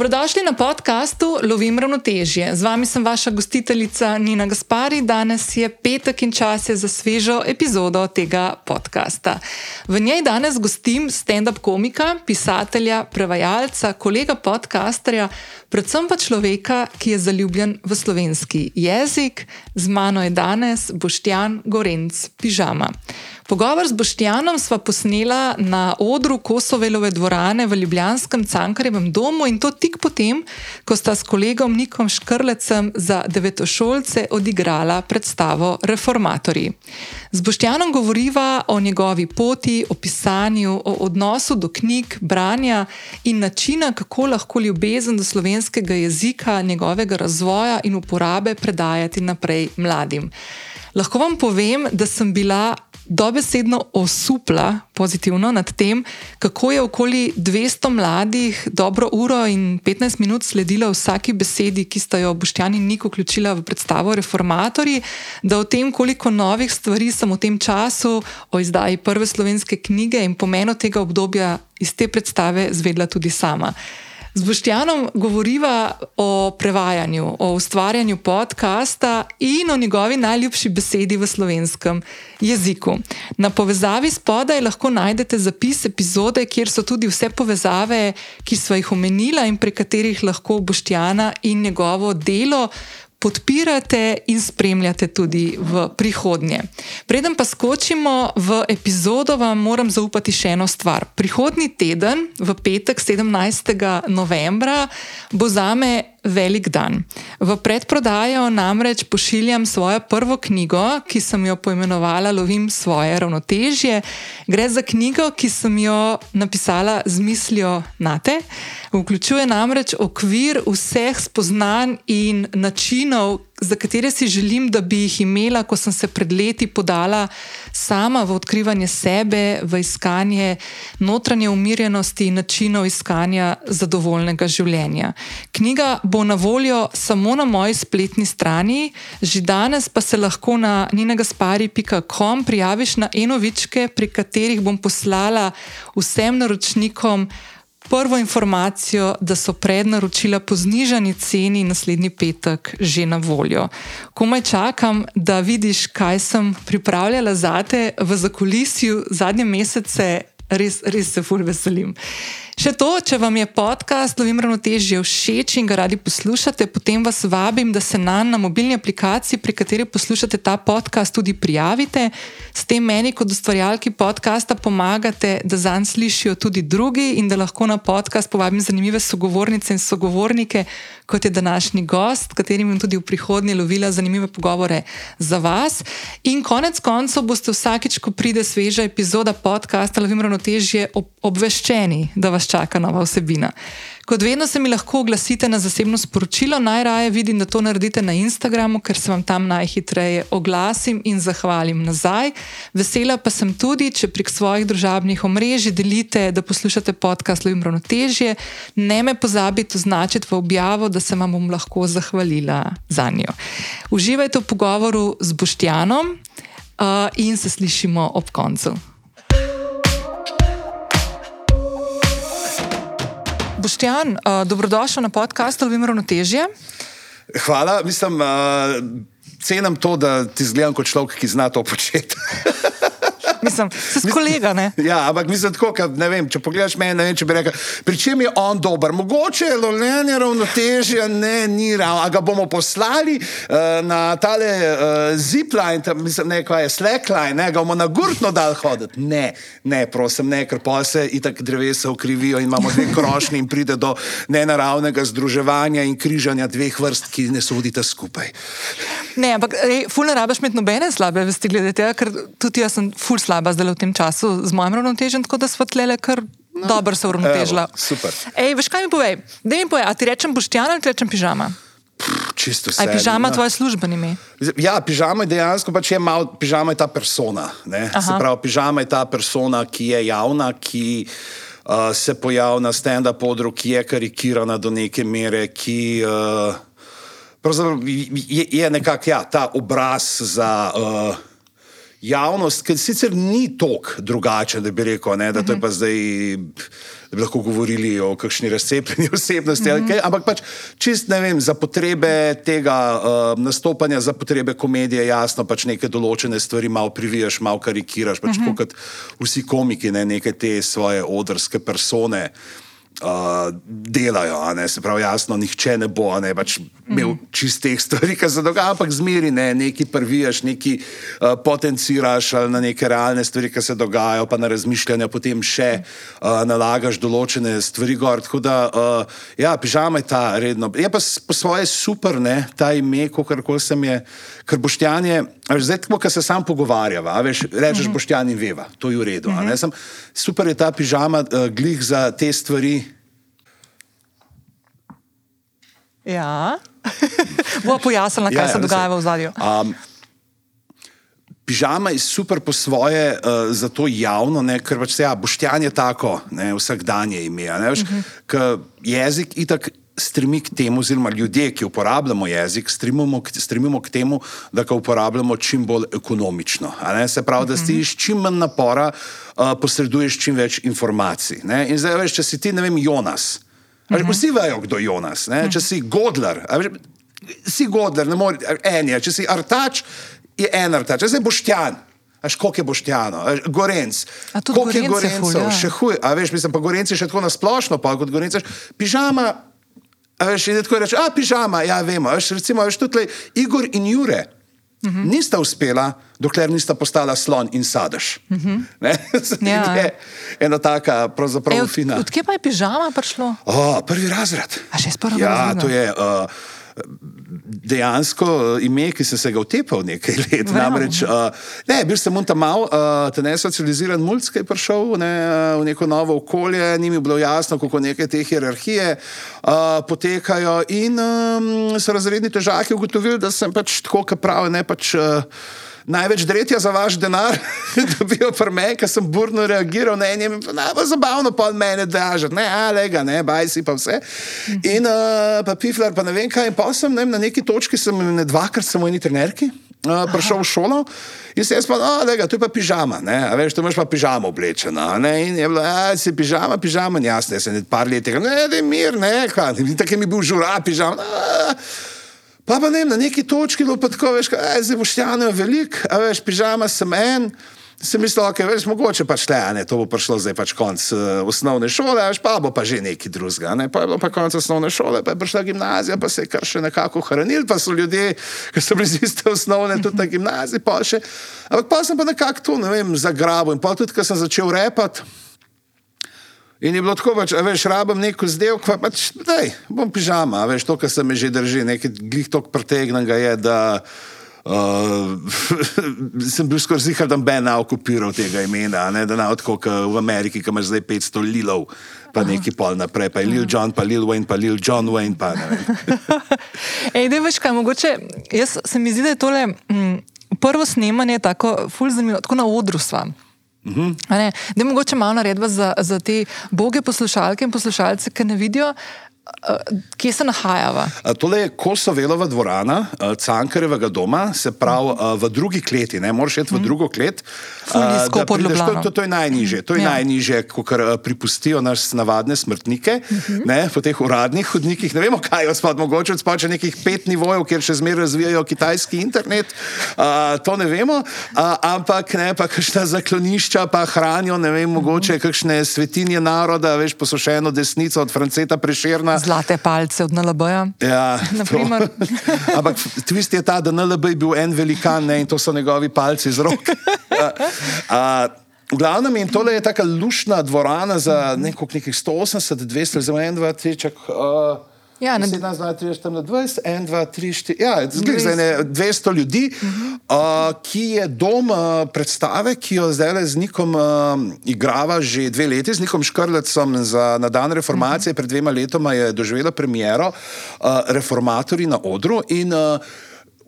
Dobrodošli na podkastu Lovim ravnotežje. Z vami sem vaša gostiteljica Nina Gaspari. Danes je petek in čas je za svežo epizodo tega podcasta. V njej danes gostim stand-up komika, pisatelja, prevajalca, kolega podcasterja, predvsem pa človeka, ki je zaljubljen v slovenski jezik. Z mano je danes Boštjan Gorenc, pižama. Pogovor z Boštjanom sva posnela na odru Kosovelove dvorane v Ljubljanskem Cankarjevem domu in to tik potem, ko sta s kolegom Nikom Škrlecem za devetošolce odigrala predstavo Reformatorji. Z Boštjanom govoriva o njegovi poti, o pisanju, o odnosu do knjig, branja in načina, kako lahko ljubezen do slovenskega jezika, njegovega razvoja in uporabe predajati naprej mladim. Lahko vam povem, da sem bila dobesedno osupla pozitivno nad tem, kako je okoli 200 mladih dobro uro in 15 minut sledilo vsaki besedi, ki sta jo Boštjan in Nik vključila v predstavo Reformatorji, da o tem, koliko novih stvari sem v tem času o izdaji prve slovenske knjige in pomenu tega obdobja iz te predstave zvedla tudi sama. Z Boštjanom govoriva o prevajanju, o ustvarjanju podcasta in o njegovi najljubši besedi v slovenskem jeziku. Na povezavi spodaj lahko najdete zapis epizode, kjer so tudi vse povezave, ki sva jih omenila in prek katerih lahko Boštjana in njegovo delo podpirate in spremljate tudi v prihodnje. Preden pa skočimo v epizodo, vam moram zaupati še eno stvar. Prihodnji teden, v petek 17. novembra, bo za me velik dan. V predprodajo namreč pošiljam svojo prvo knjigo, ki sem jo poimenovala Lovim svoje ravnotežje. Gre za knjigo, ki sem jo napisala z mislijo na te. Vključuje namreč okvir vseh spoznanj in načinov, za katere si želim, da bi jih imela, ko sem se pred leti podala sama v odkrivanje sebe, v iskanje notranje umirjenosti in načinov iskanja zadovoljnega življenja. Knjiga bo na voljo samo na moji spletni strani, že danes pa se lahko na ninagaspari.com prijaviš na enovičke, pri katerih bom poslala vsem naročnikom prvo informacijo, da so prednaročila po znižani ceni naslednji petek že na voljo. Komaj čakam, da vidiš, kaj sem pripravljala za te v zakulisju zadnje mesece, res, res se fur veselim. Še to, če vam je podcast Lovim ravnotežje všeč in ga radi poslušate, potem vas vabim, da se nam na mobilni aplikaciji, pri kateri poslušate ta podcast, tudi prijavite. S tem meni, kot ustvarjalki podcasta, pomagate, da zanj slišijo tudi drugi in da lahko na podcast povabim zanimive sogovornice in sogovornike, kot je današnji gost, katerim bom tudi v prihodnje lovila zanimive pogovore za vas. In konec koncev boste vsakič, ko pride sveža epizoda podcasta Lovim ravnotežje, obveščeni, da vas čaka nova vsebina. Kot vedno se mi lahko oglasite na zasebno sporočilo, najraje vidim, da to naredite na Instagramu, ker se vam tam najhitreje oglasim in zahvalim nazaj. Vesela pa sem tudi, če prek svojih družabnih omrežij delite, da poslušate podcast Lovim ravnotežje. Ne me pozabite označiti v objavo, da se vam bom lahko zahvalila za njo. Uživajte v pogovoru z Boštjanom uh, in se slišimo ob koncu. Boštjan, uh, dobrodošel na podkastu Lovim ravnotežje. Hvala, mislim, uh, cenim to, da ti zgledam kot človek, ki zna to početi. Mislim, se s kolega, ne? Ja, ampak mislim tako, kad, ne vem, če pogledaš meni, ne vem, če bi rekel, pri čem je on dober. Mogoče je lovljenje ravnotežje, ne, ni ravno, a ga bomo poslali uh, na tale uh, zipline, tam, mislim, ne, kaj je slackline, ne, ga bomo na gurtno dal hoditi. Ne, ne, prosim, ne, ker pa se itak drevesa ukrivijo in imamo dve krošnji in pride do nenaravnega združevanja in križanja dveh vrst, ki ne sodita skupaj. Ne, ampak ful ne rabiš imeti nobene slabe vesti glede tega, ker tudi jaz sem ful slaba zdaj v tem času z mojim ravnotežjem, tako da smo tlele kar no. dobro se uravnotežila. Super. Ej, veš kaj mi povej? Da mi povej, a ti rečem boštjana ali ti rečem pižama? Čisto vse. Je pižama no. tvoje službeno ime? Ja, pižama je dejansko pač je malo, pižama je ta persona. Se pravi, pižama je ta persona, ki je javna, ki uh, se pojavlja na stand-up podru, ki je karikirana do neke mere, ki uh, je, je nekako ja, ta obraz za. Uh, javnost, ki sicer ni tako drugačen, da bi rekel, ne, da to je pa zdaj. Da bi lahko govorili o kakšni razcepljeni osebnosti, mm -hmm. kaj, ampak pač čist ne vem, za potrebe tega uh, nastopanja, za potrebe komedije, jasno, pač neke določene stvari malo privijaš, malo karikiraš, pač mm -hmm. kot vsi komiki, ne neke te svoje odrske persone. Uh, uh, delajo. Ne, se pravi, jasno, nihče ne bo ne, pač imel čistih stvari, ki se dogajajo, ampak zmeri ne, nekaj prvijaš, nekaj uh, potenciraš na neke realne stvari, ki se dogajajo, pa na razmišljanja potem še uh, nalagaš določene stvari gor. Tako da, uh, ja, pižama je ta redno. Je pa po svoje super, ne, ta ime, kako koli sem je. Ker boštjan je, zdaj tako, ko se sam pogovarjava, veš, rečeš uh -huh. boštjan in veva, to je v redu. Uh -huh. Sem, super je ta pižama, uh, glih za te stvari. Ja, bo pojasnila, kaj ja, se ja, dogaja v zadju. Um, pižama je super po svoje, uh, zato javno, ne, ker pač se ja, boštjan je tako, ne, vsakdanje ime. Ne, veš, uh mhm. -huh. Jezik itak stremi k temu, oziroma ljudje, ki uporabljamo jezik, stremimo, stremimo k temu, da ga uporabljamo čim bolj ekonomično. Se pravi, da si iš čim manj napora, uh, posreduješ čim več informacij. Ne? In zdaj veš, če si ti, ne vem, Jonas. Veš, vsi vejo, kdo je Jonas. Ne? Če si Godler, veš, si Godler, ne moreš, en je. Če si Artač, je en Artač. Če si Boštjan. Až koliko je boštjano, gorenc. Koliko je gorencev, še huje. A veš, mislim, pa gorenci še tako nasplošno, pa kot gorenci. Pižama, Veš, in tako reče, a pižama, ja, vemo. Veš, recimo, veš, tudi Igor in Jure uh -huh. nista uspela, dokler nista postala slon in sadež. Uh -huh. ja, je ena taka, pravzaprav, e, od, fina. Odkje pa je pižama prišlo? O, prvi razred. A še iz prvega ja, razreda? Ja, to je. Uh, dejansko eh, ime, ki sem se ga utepal nekaj let. Namreč, uh, ne, bil sem tam mal, uh, te ne socializiran mulj, ki je prišel ne, uh, v neko novo okolje, ni mi bilo jasno, kako neke te hierarhije uh, potekajo. In um, so razredni težaki ugotovili, da sem pač tako, kot pravi, ne pač. Uh, največ dretja za vaš denar, da bi jo prme, ker sem burno reagiral na enem, najbolj zabavno pa od mene držati, ne, alega, ne, bajsi pa vse. In uh, pa pifler, pa ne vem kaj, in pa sem ne, na neki točki, sem ne dvakrat samo eni trenerki. Uh, prišel v šolo in se je spal, da je to pa pižama, ne, veš, tu imaš pa pižamo oblečeno. Ne, in je bilo, da si pižama, pižama, jasno, jaz sem nekaj let tega, ne, da je mir, ne, kaj, in tako je mi bil žura, pižama. A, Pa pa ne, na neki točki je tako, veš, kaj, zdaj boštjano je velik, a veš, pižama sem en. Sem mislil, da okay, je mogoče pač le, ne, to bo prišlo zdaj pač konc uh, osnovne šole, veš, pa bo pa že neki drugega. Ne, pa je bilo pa konc osnovne šole, pa je prišla gimnazija, pa se je kar še nekako hranil, pa so ljudje, ki so bili z iste osnovne, tudi na gimnaziji, pa še. Ampak pa sem pa nekako tu, ne vem, zagrabil in pa tudi, ko sem začel repati. In je bilo tako, pač, veš, rabim neko zdevko, pa pač, daj, bom pižama, veš, to, kar se me že drži, nekaj glih tok pretegnega je, da uh, sem bil skoraj zihar, da ben okupiral tega imena, ne, da na odko, v Ameriki, ki imaš zdaj 500 lilov, pa neki pol naprej, pa Lil John, pa Lil Wayne, pa Lil John Wayne, pa ne. Ej, da veš kaj, mogoče, jaz se mi zdi, da je tole m, mm, prvo snemanje tako, ful zanimivo, tako na odru sva. Uh -huh. ne, ne, mogoče malo naredba za, za te boge poslušalke in poslušalce, ki ne vidijo, Kje se nahajava? Tole je Kosovelova dvorana, Cankarevega doma, se pravi v drugi kleti, ne moreš iti v mhm. drugo klet. To, to, to je najniže, to je ja. najniže, kar pripustijo nas navadne smrtnike, uh mhm. -huh. ne, po teh uradnih hodnikih. Ne vemo, kaj je spod, mogoče spod nekih pet nivojev, kjer še zmeraj razvijajo kitajski internet. A, to ne vemo, a, ampak ne, pa kakšna zaklonišča pa hranijo, ne vem, mogoče kakšne svetinje naroda, veš, posušeno desnico od Franceta Prešerna zlate palce od NLB-ja. Ja, Ampak tvist je ta, da NLB je bil en velikan ne, in to so njegovi palci z rok. V glavnem in tole je tako lušna dvorana za nekih 180, 200, zelo en, dva, tri, čak. Uh, Ja, na 17, 20, 20, 1, 2, 3, 4. Ja, zgled, zdaj je 200 ljudi, uh -huh. uh, ki je dom uh, predstave, ki jo zdaj z Nikom uh, igrava že dve leti, z Nikom Škrlecom za, na dan reformacije. Uh -huh. Pred dvema letoma je doživela premiero uh, Reformatori na odru. In, uh,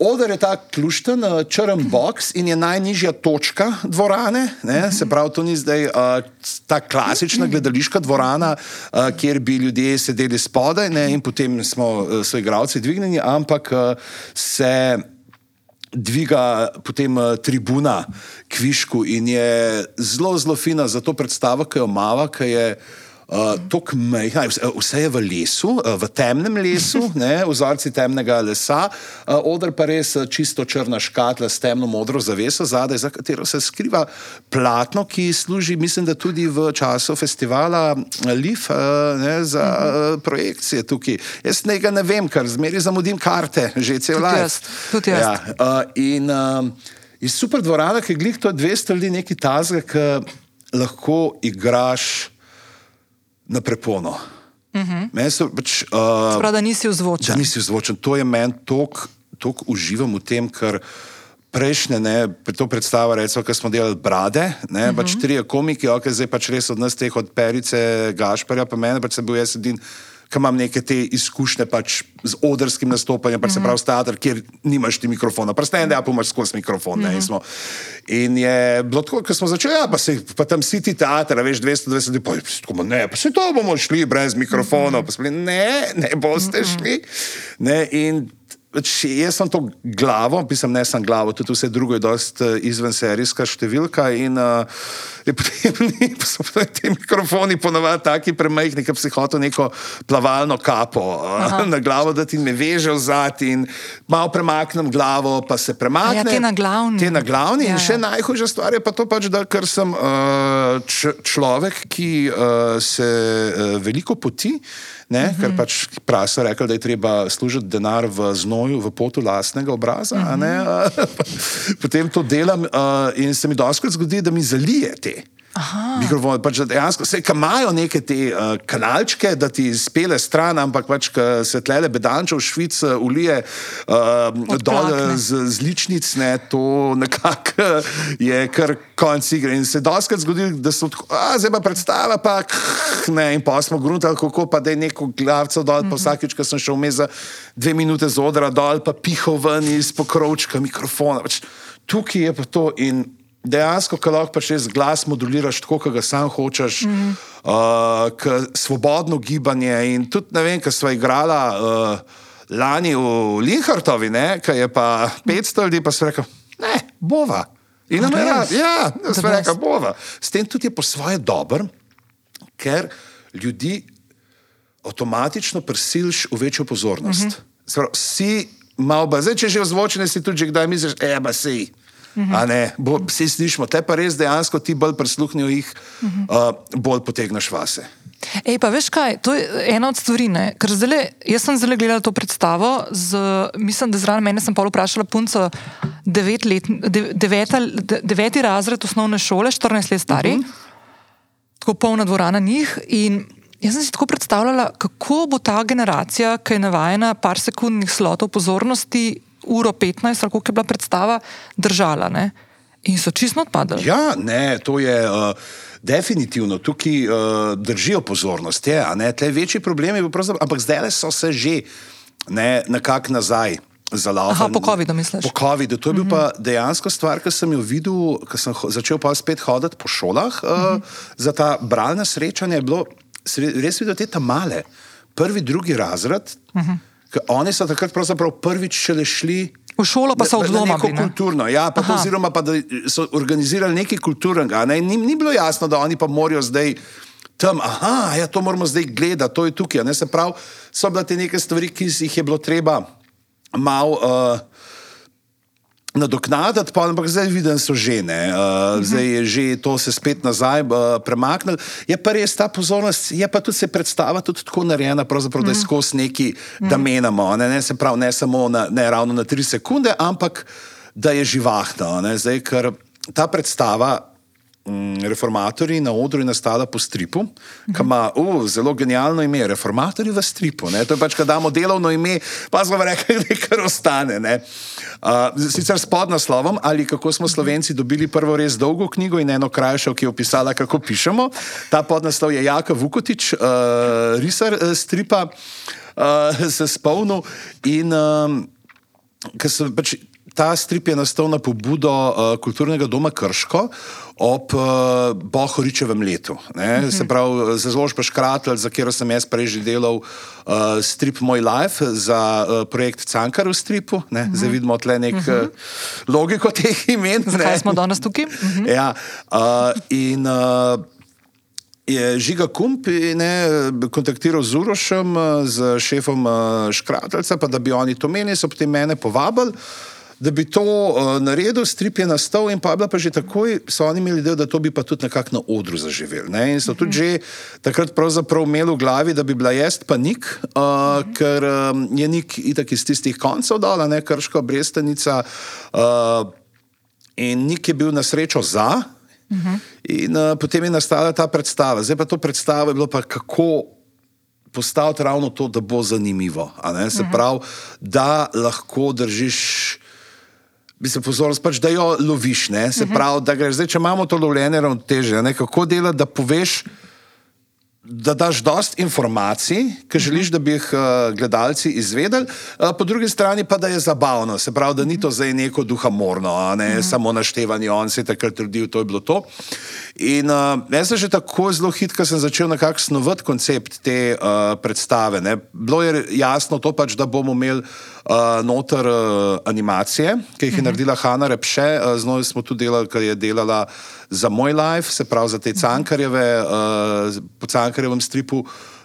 Oder je ta ključen, eh, črn box in je najnižja točka dvorane. Ne? Se pravi, to ni zdaj uh, ta klasična gledališka dvorana, uh, kjer bi ljudje sedeli spodaj ne? in potem smo uh, so igravci dvignjeni, ampak uh, se dviga potem tribuna kvišku in je zelo, zelo fina za to predstavo, ki jo mava, ki je. Uh, mejha, vse je v lesu, uh, v temnem lesu, ne, vzorci temnega lesa, uh, odr pa res čisto črna škatla s temno modro zaveso zadaj, za katero se skriva platno, ki služi, mislim, da tudi v času festivala LIF uh, ne, za uh, projekcije tukaj. Jaz tega ne vem, ker zmeri zamudim karte, že cel let. Tudi jaz. Ja, uh, in uh, je super dvorana, ki glih to 200 ljudi neki tazga, ki lahko igraš na prepono. Uh -huh. so, pač, uh, Prav, da nisi vzvočen. Da nisi vzvočen. To je meni toliko uživam v tem, ker prejšnje, ne, to predstava, recimo, ki smo delali brade, ne, uh -huh. pač mhm. tri komiki, ok, zdaj pač res od nas teh od Perice, Gašparja, pa meni, pač se bil jaz edin ki imam neke te izkušnje pač z odrskim nastopanjem, pa mm -hmm. se mhm. pravi, teater, kjer nimaš ti mikrofona, prste en, a pa imaš skozi mikrofon. Mm -hmm. In je bilo tako, ko smo začeli, ja, pa, se, pa tam si ti teater, veš, 220 ljudi, pa ne, pa se to bomo šli brez mikrofona, mm -hmm. pa smo rekli, ne, ne boste mm -hmm. šli. Ne, in Pač jaz sem to glavo, pisem ne sem glavo, tudi vse drugo je dost uh, izven serijska številka in uh, je potem so potem ti mikrofoni ponovadi taki premajhni, da si hotel neko plavalno kapo uh, na glavo, da ti ne veže v zad in malo premaknem glavo, pa se premaknem. Ja, te na glavni. Te na glavni ja, in še ja. najhujša stvar je pa to pač, da ker sem uh, človek, ki uh, se uh, veliko poti, ne, uh -huh. ker mhm. pač prasa rekel, da je treba služiti denar v znoju, v potu lastnega obraza. Uh -huh. Potem to delam uh, in se mi doskrat zgodi, da mi zalije te. Mikrofon, pač dejansko se imajo neke te uh, kanalčke, da ti spele stran, ampak pač se tlele bedančev, švic, ulije uh, dol z, z ličnic, ne, to nekako je kar konc igre. In se doskrat zgodi, da so tako, a zdaj pa predstava, pa ne, in pa smo gruntali, kako pa da je neko glavco dol, mm -hmm. pa mhm. vsakič, ko sem šel vmes za dve minute z odra dol, pa pihal ven iz pokrovčka mikrofona. Pač, tukaj je pa to in dejansko, ko lahko pač res glas moduliraš tako, kot ga sam hočeš, mm -hmm. uh, svobodno gibanje. In tudi, ne vem, kaj smo igrali uh, lani v Linhartovi, ki je pa 500 ljudi, pa so rekli, ne, bova. In nam je rekel, ja, smo rekli, bova. S tem tudi je po svoje dober, ker ljudi avtomatično prisiliš v večjo pozornost. Mm -hmm. Si malo, zdaj, če že vzvočene si tudi, kdaj misliš, e, pa si. Vsi slišimo, te pa res dejansko ti bolj prisluhnijo, jih uh -huh. uh, bolj potegneš vase. Ej, pa veš kaj, to je ena od stvari. Zdele, jaz sem zelo gledala to predstavo, z, mislim, da zraven mene sem pa vprašala punco, devet let, de, deveta, de, deveti razred osnovne šole, 14 let stari, uh mhm. -huh. tako polna dvorana njih. In jaz sem si tako predstavljala, kako bo ta generacija, ki je navajena par sekundnih slotov pozornosti, uro 15, ali koliko je bila predstava, držala. Ne? In so čisto odpadli. Ja, ne, to je uh, definitivno tukaj uh, držijo pozornost. Je, Tle večji problemi, ampak zdaj so se že nekako nazaj. Aha, po COVID-u, misliš? Po COVID-u. To je bil mm -hmm. pa dejansko stvar, ki sem jo videl, ko sem začel pa spet hoditi po šolah uh, mm -hmm. za ta bralna srečanja. Je bilo res videti te tam male, prvi, drugi razred. Mm -hmm. Oni so takrat prvič šele šli. V šolo pa so odlomili. Neko ne? kulturno, ja, pa to, oziroma pa, da so organizirali nekaj kulturnega. Ne? Ni, ni bilo jasno, da oni pa morajo zdaj tam, aha, ja, to moramo zdaj gledati, to je tukaj. Ne? Se pravi, so bile te neke stvari, ki jih je bilo treba malo. Uh, nadoknaditi, pa ampak zdaj vidim, so žene, uh, uh zdaj je že to se spet nazaj uh, premaknilo. Je pa res ta pozornost, je pa tudi se predstava tudi tako narejena, da je skozi neki, da menamo, ne, ne, se pravi, ne samo na, ne ravno na tri sekunde, ampak da je živahno. Zdaj, ker ta predstava reformatorji na odru je nastala po stripu, ki ima uh, zelo genialno ime, reformatorji v stripu. Ne? To je pač, ko damo delovno ime, pa smo rekli, da kar ostane. Uh, sicer s podnaslovom, ali kako smo Slovenci dobili prvo res dolgo knjigo in eno krajšo, ki je opisala, kako pišemo. Ta podnaslov je Jaka Vukotič, uh, risar uh, stripa, uh, se spomnil in um, ker sem pač ta strip je nastal na pobudo uh, kulturnega doma Krško ob uh, Bohoričevem letu. Uh -huh. Se pravi, za zložbo Škratelj, za katero sem jaz prej že delal uh, strip Moj Life, za uh, projekt Cankar v stripu. Uh -huh. Zdaj vidimo tle nek uh -huh. uh, logiko teh imen. Zakaj smo danes tukaj? Uh -huh. Ja, uh, in. Uh, Je Žiga Kump ne, kontaktiral z Urošem, z šefom Škrateljca, pa da bi oni to menili, so potem mene povabili da bi to uh, naredil, strip je nastal in pa je bila pa že takoj, so oni imeli del, da to bi pa tudi nekako na odru zaživeli. Ne? In so tudi že takrat pravzaprav imeli v glavi, da bi bila jaz pa nik, uh, ker um, je nik itak iz tistih koncev dala, ne krško, brestenica. Uh, in nik je bil na srečo za. Uh -huh. In uh, potem je nastala ta predstava. Zdaj pa to predstavo je bilo pa kako postaviti ravno to, da bo zanimivo. Se pravi, da lahko držiš bi se pozornost, pač, da jo loviš. Ne? Se mhm. pravi, da greš zdaj, če imamo to lovljenje ravnoteže, kako delati, da poveš. Da daš dost informacij, ki želiš, da bi jih uh, gledalci izvedeli, uh, po drugi strani pa da je zabavno, se pravi, da ni to zdaj neko duhamorno, ne mm -hmm. samo naštevanje, on se je takrat trudil, to je bilo to. In uh, jaz sem že tako zelo hitro, ker sem začel nekako snovati koncept te uh, predstave. Ne. Bilo je jasno to pač, da bomo imeli uh, noter uh, animacije, ki jih je mhm. naredila Hanna Repše, uh, z njo smo tudi delali, ker je delala za moj life, se pravi za te mhm. cankarjeve, uh, po cankarjevem stripu.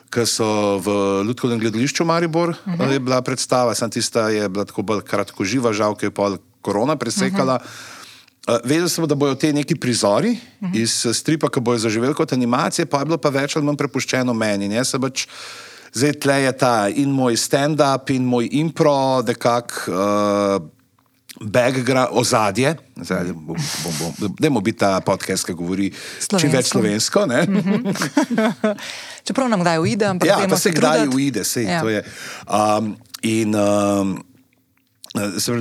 Ki so v Ljudkovnem gledališču Maribor, uh mhm. -huh. je bila predstava, sem tista, je bila tako bolj kratko živa, žal, ki je pol korona presekala. Uh -huh. Uh, vedel sem, da bojo te neki prizori uh -huh. iz stripa, ki bojo zaživeli kot animacije, pa je bilo pa več ali manj prepuščeno meni. Ne? Se pač Zdaj tle je ta in moj stand-up, in moj impro, da kak uh, background, ozadje. Zdaj, bom, bom, bom, dajmo biti ta podcast, ki govori slovensko. čim več slovensko. Čeprav nam kdaj uide, ampak ja, se kdaj uide, se ja. to je. Um, in um, se,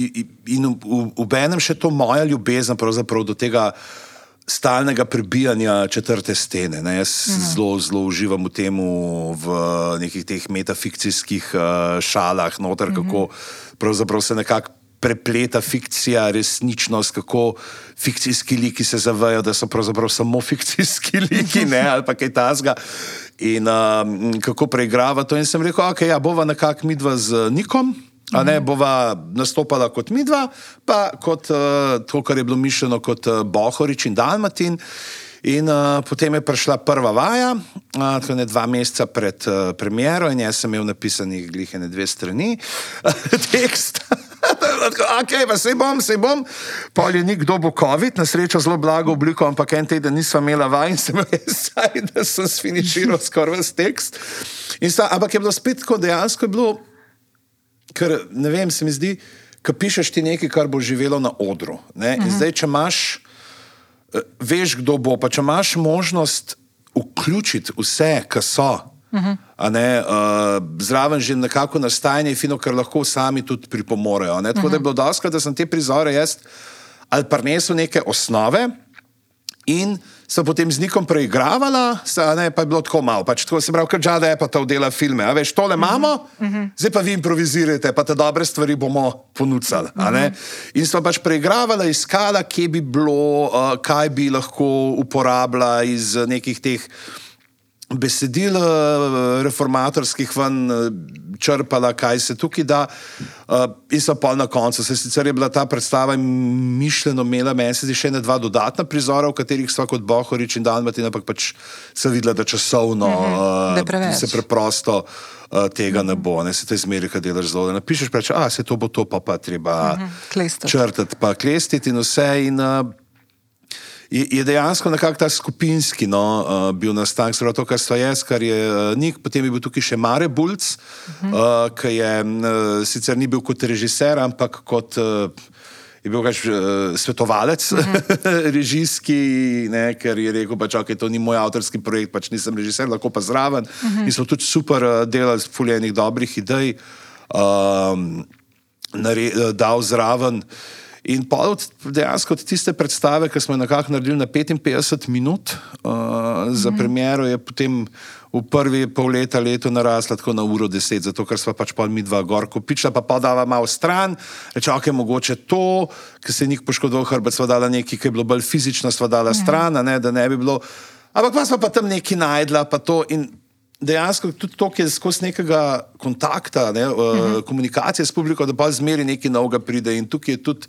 in v enem še to moja ljubezen do tega stalnega prebijanja četrte stene. Ne. Jaz mhm. zelo, zelo uživam v tem, v nekih teh metafikcijskih uh, šalah, noter, mhm. kako pravzaprav se nekako. Prepleta fikcija, resničnost, kako fikcijski liki se zavedajo, da so pravzaprav samo fikcijski liki, ne, ali pa kaj tasga. In um, kako preigrava to. In sem rekel, ok, ja, bova nekako midva z Nikom, A ne bova nastopala kot midva, pa kot uh, to, kar je bilo mišljeno kot uh, Bohorič in Dalmatin. In uh, potem je prišla prva vaja, uh, tako ne dva meseca pred uh, premiero, in jaz sem imel napisanih glihene dve strani teksta. Ok, pa se bom, se bom. Pol je nekdo bo COVID, na srečo zelo blago obliko, ampak en teden nisem imela vaj in sem vesel, da sem sfiniširal skoraj vse tekst. Sta, ampak je bilo spet tako, dejansko je bilo. Ker ne vem, se mi zdi, da pišeš ti nekaj, kar bo živelo na odru. Uh -huh. In mhm. zdaj, če imaš, eh, veš, kdo bo, pa če imaš možnost vključiti vse, kar so. Uh mhm. -huh. ne, uh, zraven že nekako nastajanje, fino, kar lahko sami tudi pripomorejo. Tako uh -huh. da je mhm. bilo doskrat, da sem te prizore jaz ali pa nesel neke osnove in so potem z nikom preigravala, ne, pa je bilo tako malo. Pač, tako se pravi, Džada je pa to dela filme. A veš, tole imamo, uh -huh. zdaj pa vi improvizirate, pa te dobre stvari bomo ponudili. Uh -huh. In so pač preigravala, iskala, kje bi bilo, uh, kaj bi lahko uporabljala iz nekih teh besedil eh, reformatorskih ven eh, črpala, kaj se tukaj da. Uh, in so pa na koncu, se sicer je bila ta predstava mišljeno, imela meni se zdi še ne dva dodatna prizora, v katerih sva kot Bohorič in Dalmatin, ampak pač se videla, da časovno uh, uh, se preprosto tega ne bo, ne se te zmeri, kaj delaš zelo. Napišeš pa, da se to bo to, pa pa treba uh -huh. črtati, pa klestiti in vse. In, uh, je, je dejansko nekako ta skupinski no, uh, bil nastanek, zelo to, kar so jaz, kar je uh, Nik, potem je bil tukaj še Mare Bulc, uh -huh. uh, ki je uh, sicer ni bil kot režiser, ampak kot. Uh, Je bil pač uh, svetovalec, uh mhm. -huh. režijski, ne, ker je rekel, pač, okay, to ni moj avtorski projekt, pač nisem režiser, lahko pa zraven. Uh mhm. -huh. In so tudi super uh, delali, fuljenih dobrih idej, um, uh, dal zraven. In pa od, dejansko od tiste predstave, ki smo jo nekako naredili na 55 minut, uh, za mm -hmm. premjero je potem v prvi pol leta, leto narasla tako na uro deset, zato ker smo pač pol mi dva gor kopičila, pa podava malo stran, reče, ok, mogoče to, ker se je njih poškodoval hrbet, sva dala nekaj, ki je bilo bolj fizično, sva dala mm -hmm. stran, ne, da ne bi bilo. Ampak pa smo pa tam nekaj najdla, pa to. In, dejansko tudi to, ki je skozi nekega kontakta, ne, uh -huh. komunikacije s publiko, da pa zmeri nekaj novega pride. In tukaj je tudi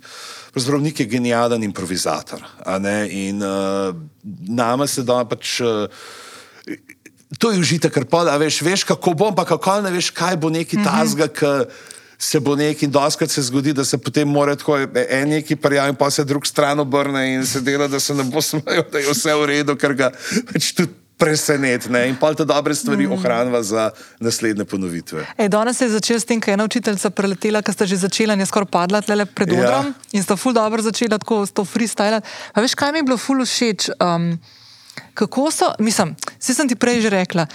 nek genijalen improvizator. In uh, nama se da pač. Uh, To je užitek, ker pa veš, veš, kako bom, pa kako ne veš, kaj bo neki mm -hmm. tazga, ki se bo neki in doskrat se zgodi, da se potem mora tako en neki prijav in pa se drug stran obrne in se dela, da se ne bo smejal, da je vse v redu, ker ga pač tudi presenetne in pa te dobre stvari mm. ohranjava za naslednje ponovitve. Ej, danes se je začel s tem, ker je ena učiteljica preletela, ker ste že začela in je skoraj padla tle pred odrom ja. in sta ful dobro začela tako s to freestyle. A veš, kaj mi je bilo ful všeč? Um, kako so, mislim, vse sem ti prej že rekla.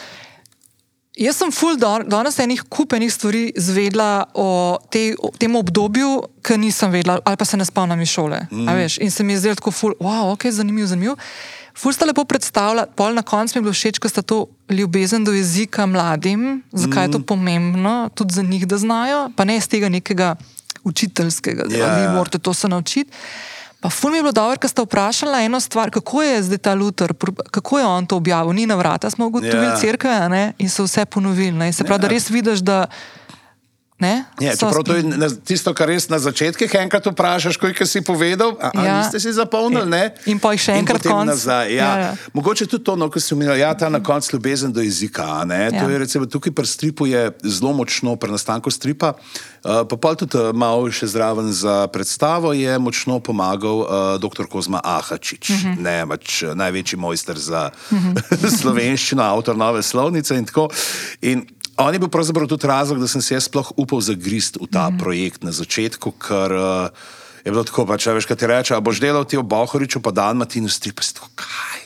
Jaz sem ful danes enih kupenih stvari zvedla o, te, o tem obdobju, ki nisem vedela, ali pa se ne spomnim iz šole. Mm. In se mi je zdelo tako ful, wow, ok, zanimivo, zanimivo. Ful sta lepo predstavljala, pol na koncu mi je bilo všeč, ko sta to ljubezen do jezika mladim, zakaj je to mm. pomembno, tudi za njih, da znajo, pa ne iz tega nekega učiteljskega, da yeah. vi ja. morate to se naučiti. Pa ful mi je bilo dobro, ker sta vprašala eno stvar, kako je zdaj ta Luther, kako je on to objavil, ni na vrata, smo ugotovili yeah. crkve in so vse ponovili. Ne? Se pravi, yeah. da res vidiš, da. Ne, čeprav to je tisto, kar res na začetku enkrat vprašaš, koliko si povedal, a, ja. a niste si zapolnili. Ne? In pa jih še enkrat nazaj. Ja. Ja, ja. Mogoče tudi to, no, kar si omenil, ja, ta na koncu ljubezen do jezika. Ja. To je recimo tukaj pri stripu zelo močno, pri nastanku stripa. Uh, pa pa tudi uh, malo še zraven za predstavo je močno pomagal uh, dr. Kozma Ahačič, uh mhm. -huh. ne, mač, največji mojster za uh. -huh. slovenščino, avtor nove slovnice in tako. In On je bil pravzaprav tudi razlog, da sem se jaz sploh upal zagrist v ta mm. projekt na začetku, ker uh, je bilo tako, če veš, kaj ti reče, a boš delal ti v Bohoriču, pa dan Matinu stripa, si tako kaj.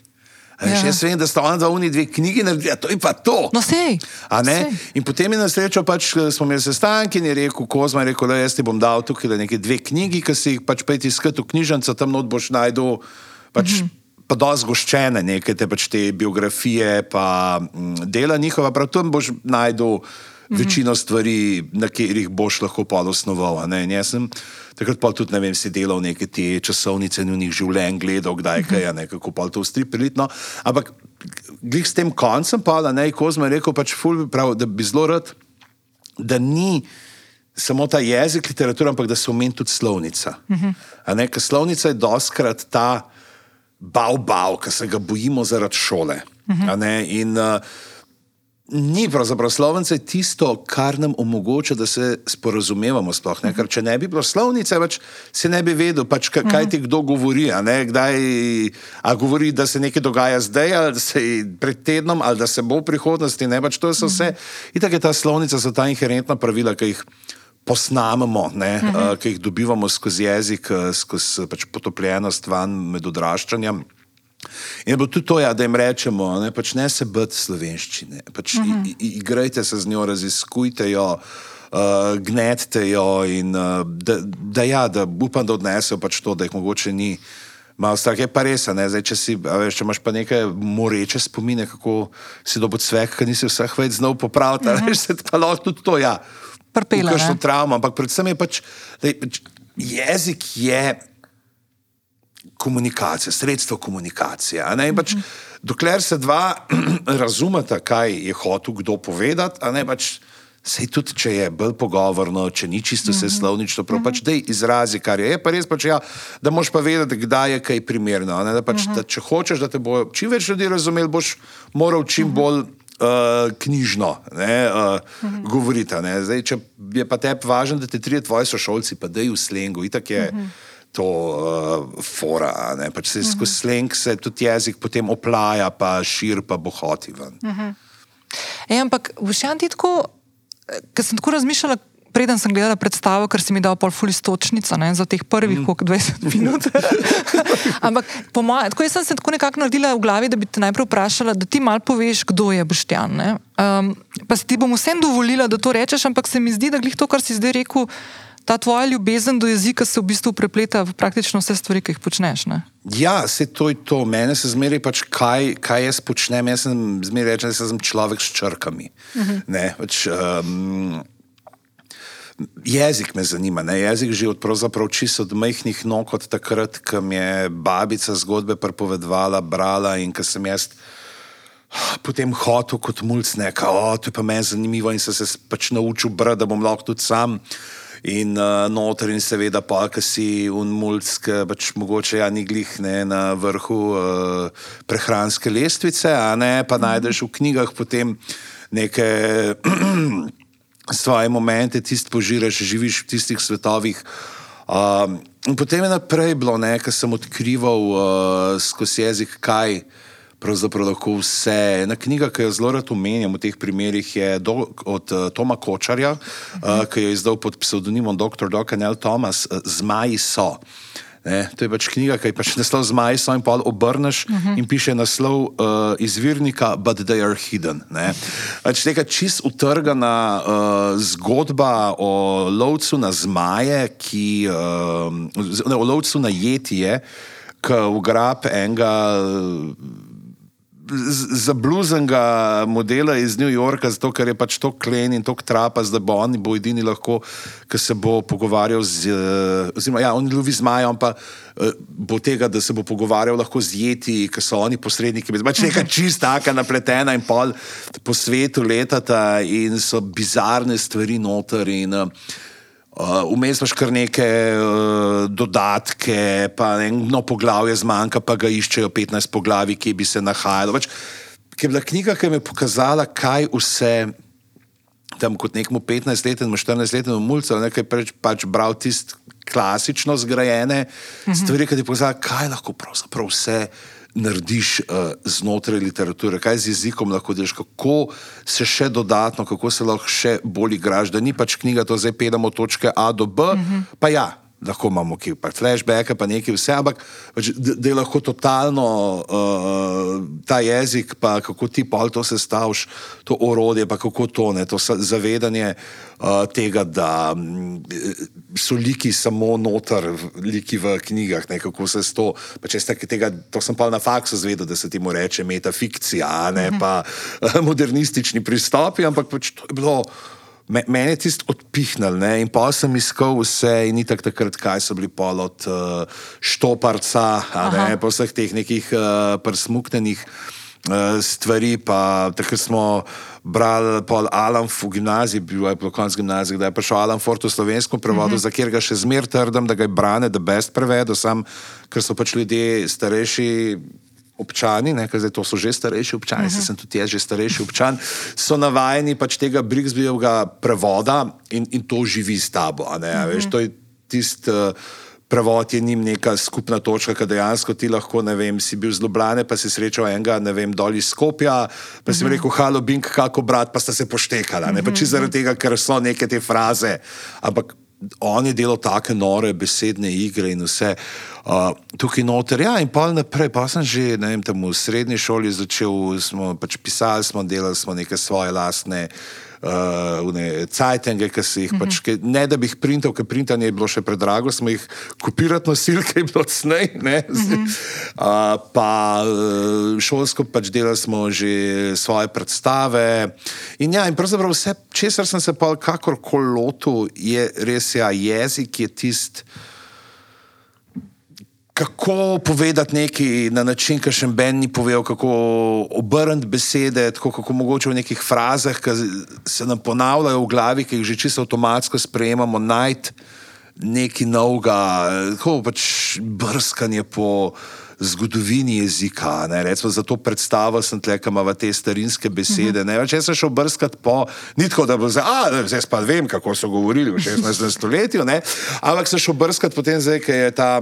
Ja. Jaz vem, da sta ona dva uni dve knjigi naredila, to je pa to. No, sej. sej. In potem je na srečo, pač, smo imeli sestanki in je rekel, Kozma je rekel, da jaz ti bom dal tukaj nekaj dve knjigi, ki si jih pač pejti skrat v knjižnico, tam not boš najdel. Pač, mm -hmm pa dosti zgoščene, neke te, pač te biografije, pa mm, dela njihova, prav tam boš najdel mhm. večino stvari, na katerih boš lahko podosnoval. Jaz sem takrat pa tudi, ne vem, si delal neke te časovnice in v njih življenj gledal, kdaj kaj je, kako pa to vstri prilitno. Ampak glih s tem koncem pa, ne, ko smo rekel, pač ful, prav, da bi zelo rad, da ni samo ta jezik literatura, ampak da se omeni tudi slovnica. Uh -huh. Ker slovnica je doskrat ta bav, bav, ki se ga bojimo zaradi šole. Uh -huh. In uh, ni pravzaprav slovence tisto, kar nam omogoča, da se sporazumevamo. Sploh, uh -huh. Ker če ne bi bilo slovnice, pač se ne bi vedel, pač, kaj, kaj ti kdo govori. A, Kdaj, a govori, da se nekaj dogaja zdaj, ali se pred tednom, ali da se bo v prihodnosti. Ne, pač to so vse. Uh -huh. In tako je ta slovnica, so ta inherentna pravila, ki jih posnamemo, uh -huh. uh, ki jih dobivamo skozi jezik, uh, skozi pač potopljenost van med odraščanjem. In bo tudi to, ja, da jim rečemo, ne, pač ne se bati slovenščine, pač uh -huh. igrajte se z njo, raziskujte jo, uh, gnetite jo in uh, da, da, ja, da upam, da odnesejo pač to, da jih mogoče ni. Malo strah je pa res, ne? Zdaj, če, si, veš, če imaš pa nekaj moreče spomine, kako si dobil cvek, ki nisi vseh več znal popraviti, uh -huh. veš, se pa lahko tudi to, ja prpela. Kakšno travmo, ampak predvsem je pač, da je pač jezik je komunikacija, sredstvo komunikacije. Pač, dokler se dva razumeta, kaj je hotel kdo povedati, ne pač. Sej tudi, če je bolj pogovorno, če ni čisto vse mhm. slovnično, prav, pač da izrazi, kar je. je pa res, pač, ja, da moš pa vedeti, kdaj je kaj primerno. Da pač, da, če hočeš, da te bo čim več ljudi razumel, boš moral čim bolj uh, knjižno ne, uh, uh -huh. govoriti. Ne. Zdaj, če je pa tebi važno, da te tri tvoji sošolci pa dajo v slengu, itak je. -huh. To uh, fora, ne pač se uh -huh. skozi sleng se tudi jezik potem oplaja, pa šir, pa bohoti ven. Uh -huh. e, ampak, boš ti tako, ker sem tako razmišljala, preden sem gledala predstavo, ker si mi dal pol fulistočnico za teh prvih mm. 20 minut. Ampak moja, tako sem se tako nekako naredila v glavi, da bi te najprej vprašala, da ti mal poveš, kdo je Boštjan. Um, pa si ti bom vsem dovolila, da to rečeš, ampak se mi zdi, da glih to, kar si zdaj rekel. ta tvoja ljubezen do jezika se v bistvu prepleta v praktično vse stvari, ki jih počneš. Ne? Ja, se to je to. Mene se zmeraj pač, kaj, kaj jaz počnem. Jaz sem zmeraj rečen, da sem človek s črkami. Uh -huh. ne, pač, um, Jezik me zanima, ne? jezik že od pravzaprav čisto od majhnih nog, od takrat, ko mi je babica zgodbe prepovedvala, brala in ko sem jaz potem hotel kot mulj, neka, o, to je pa meni zanimivo in sem se pač naučil brati, da bom lahko tudi sam. In uh, noter, in seveda, pa ki si unmulj, ki pač mogoče ja, ni glih ne, na vrhu uh, prehranske lestvice, a ne pa najdeš v knjigah potem neke. svoje momente, tisti požiraš, živiš v tistih svetovih. Um, in potem je naprej bilo, ker sem odkrival uh, skozi jezik, kaj pravzaprav lahko vse. Ena knjiga, ki jo zelo rad omenjam v teh primerih, je do, od uh, Toma Kočarja, uh, ki jo je izdal pod psevdonimom Dr. Dokanel Thomas, uh, Zmaji so. Ne, to je pač knjiga, ki je pač naslov z Majsom in pol obrneš uh -huh. in piše naslov uh, izvirnika, but they are hidden. Ne. Pač neka čist utrgana uh, zgodba o lovcu na zmaje, ki, uh, ne, o lovcu na jetije, ki ugrab enega. Uh, zabluzenega modela iz New Yorka, zato ker je pač to klen in to trapa, da bo on bo edini lahko, ki se bo pogovarjal z. Eh, oziroma, ja, on lovi zmaja, on pa eh, bo tega, da se bo pogovarjal lahko z jeti, ki so oni posredniki. Pač neka čista, taka napletena in pol po svetu letata in so bizarne stvari noter. In, uh, Uh, vmes uh, imaš kar neke uh, dodatke, pa eno poglavje zmanjka, pa ga iščejo 15 poglavij, ki bi se nahajalo. Pač, ki je bila knjiga, ki mi je pokazala, kaj vse tam kot nekmu 15-letnemu, 14-letnemu mulcu, nekaj preč pač bral tiste klasično zgrajene mhm. stvari, ki ti pokazala, kaj lahko pravzaprav vse narediš uh, znotraj literature, kaj z jezikom lahko delaš, kako se še dodatno, kako se lahko še bolj igraš, da ni pač knjiga, to zdaj pedamo točke A do B, uh -huh. pa ja, lahko imamo ki pa flashback, pa nekaj vse, ampak pač, da je lahko totalno uh, ta jezik, pa kako ti pol to sestaviš, to orodje, pa kako to ne, to zavedanje uh, tega, da um, so liki samo noter, liki v knjigah, ne, kako se s to, pa če ste tega, to sem pa na faksu zvedel, da se ti mu reče metafikcija, ne pa uh, modernistični pristopi, ampak pač to je bilo. Mene je tisto odpihnil ne? in pa sem iskal vse, in tako takrat, kaj so bili pol od uh, štoparca, ne? po vseh teh nekih uh, prsmuknenih uh, stvari. Pa takrat smo brali pol Alan v gimnaziji, bil je po koncu gimnazije, da je prišel Alan Fort v slovensko prevodu, uh -huh. za kjer ga še zmer trdim, da ga je brane, da best prevedo, sam, ker so pač ljudje starejši občani, ne, zdaj to so že starejši občani, uh -huh. sem tudi jaz že starejši občan, so navajeni pač tega Brixbyjevega prevoda in, in to živi s tabo. Uh -huh. veš, to je tisti uh, prevod, je njim neka skupna točka, ki dejansko ti lahko, ne vem, si bil zlobljen, pa si srečal enega, ne vem, dol iz Skopja, pa si uh -huh. rekel, halo, bink, kako brat, pa sta se poštekala. Ne, uh -huh. pač zaradi tega, ker so neke te fraze. Ampak on je delal take nore besedne igre in vse. Uh, tukaj noter, ja, in pa naprej, pa sem že vem, v srednji šoli začel, smo pač pisali, smo delali smo neke svoje lastne uh, cajtenge, ki si jih mm -hmm. pač, ke, ne da bi jih printal, ker printanje je bilo še predrago, smo jih kopirati nosili, ker je bilo cnej. Mm -hmm. uh, pa uh, šolsko pač delali smo že svoje predstave. In ja, in pravzaprav vse, česar sem se pa kakorkoli lotil, je res ja, jezik je tisti kako povedati nekaj na način, ki še Ben ni povedal, kako obrniti besede, tako kako mogoče v nekih frazah, ki se nam ponavljajo v glavi, ki jih že čisto avtomatsko sprejemamo, najti nekaj novega, tako pač brskanje po. Zgodovini jezika, ne, recimo za to predstavo sem tlekal v te starinske besede. Ne, če sem šel brskati po, ni tako, da bo zdaj, a zdaj pa vem, kako so govorili v 16. stoletju, ne, ampak sem šel brskati potem, zdaj, ker je ta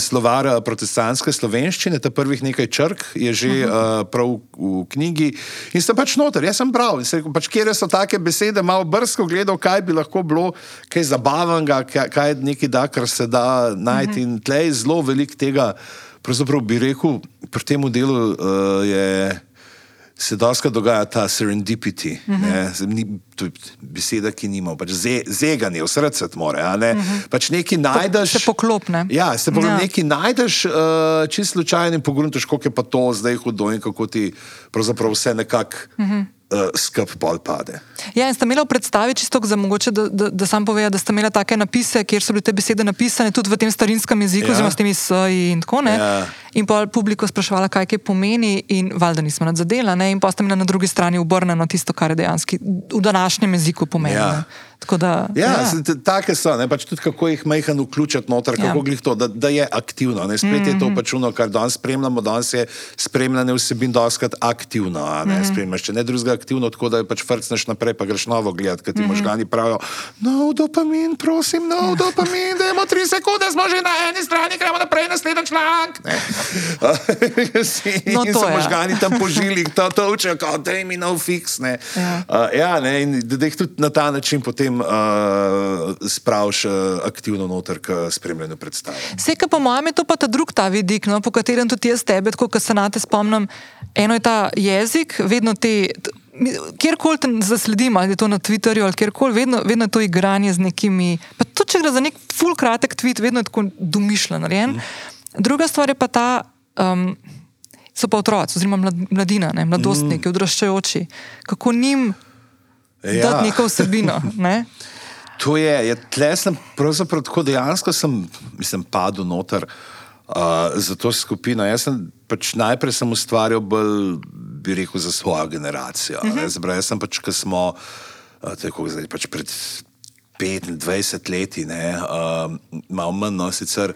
slovar protestantske slovenščine, ta prvih nekaj črk je že uh -huh. uh, prav v knjigi in sem pač noter, jaz sem bral in se rekel, pač kje so take besede, malo brsko gledal, kaj bi lahko bilo, kaj zabavnega, kaj, kaj je nekaj da, kar se da najti uh -huh. in tleh je zelo velik tega, pravzaprav bi rekel, pri tem delu uh, je se doska dogaja ta serendipity. Uh -huh. ne, to je beseda, ki nima, pač ze, zeganje, v srce more. Ne? Uh -huh. pač nekaj najdeš. Se poklopne. Ja, se poklopne. Ja. Nekaj najdeš, uh, čisto slučajno in pogruntoš, kako je pa to zdaj hudo in kako ti pravzaprav vse nekako. Uh -huh uh, skrb pol pade. Ja, in ste imeli v predstavi čisto za mogoče, da, da, da sam povem, da ste imeli take napise, kjer so bile te besede napisane tudi v tem starinskem jeziku, ja. oziroma s temi s-ji in tako naprej. Ja. In pa publiko sprašvala, kaj kaj pomeni, in valjda nismo nadzadela, ne? in pa ste imeli na drugi strani obrnjeno tisto, kar je dejansko v današnjem jeziku pomeni. Ja. Da, ja, ja. Take so, ne, pač tudi kako jih majhen vključiti noter, kako ja. to, da, da je aktivno. Ne, spet mm -hmm. je to mhm. pač uno, kar danes spremljamo, danes je spremljanje vsebin doskrat aktivno. Ne, mm -hmm. Spremljaš, če ne drugega aktivno, tako da pač frcneš naprej, pa greš novo gledati, ker ti mm -hmm. možgani pravijo, no, dopamin, prosim, no, ja. dopamin, da imamo tri sekunde, smo že na eni strani, gremo naprej, naslednji članek. no, to je. Možgani tam požili, to točejo, kot da jim je no fiks. Ne. Ja. Uh, ja, ne, in da jih tudi na ta način potem potem uh, spraviš uh, aktivno noter, ki spremljajo predstave. Vse, kar po mojem, je to pa ta drug ta vidik, no, po katerem tudi jaz tebe, kot se na te spomnim. Eno je ta jezik, vedno te. Kjerkoli te zasledim, ali je to na Twitterju ali kjerkoli, vedno, vedno je to igranje z nekimi. Pa tudi če gre za nek full kratek tweet, vedno je tako domišljeno. Mm. Druga stvar je pa ta, um, so pa otroci, oziroma mladina, ne, mladostniki, mm. odraščajoči. Kako njim ja. dati neko vsebino. Ne? To je, je tle sem pravzaprav tako dejansko sem, mislim, padel noter uh, za to skupino. Jaz sem pač najprej sem ustvarjal bolj, bi rekel, za svojo generacijo. Uh -huh. Zbraj sem pač, ko smo, uh, tako zdaj pač pred 25 leti, ne, uh, malo manj, no, sicer.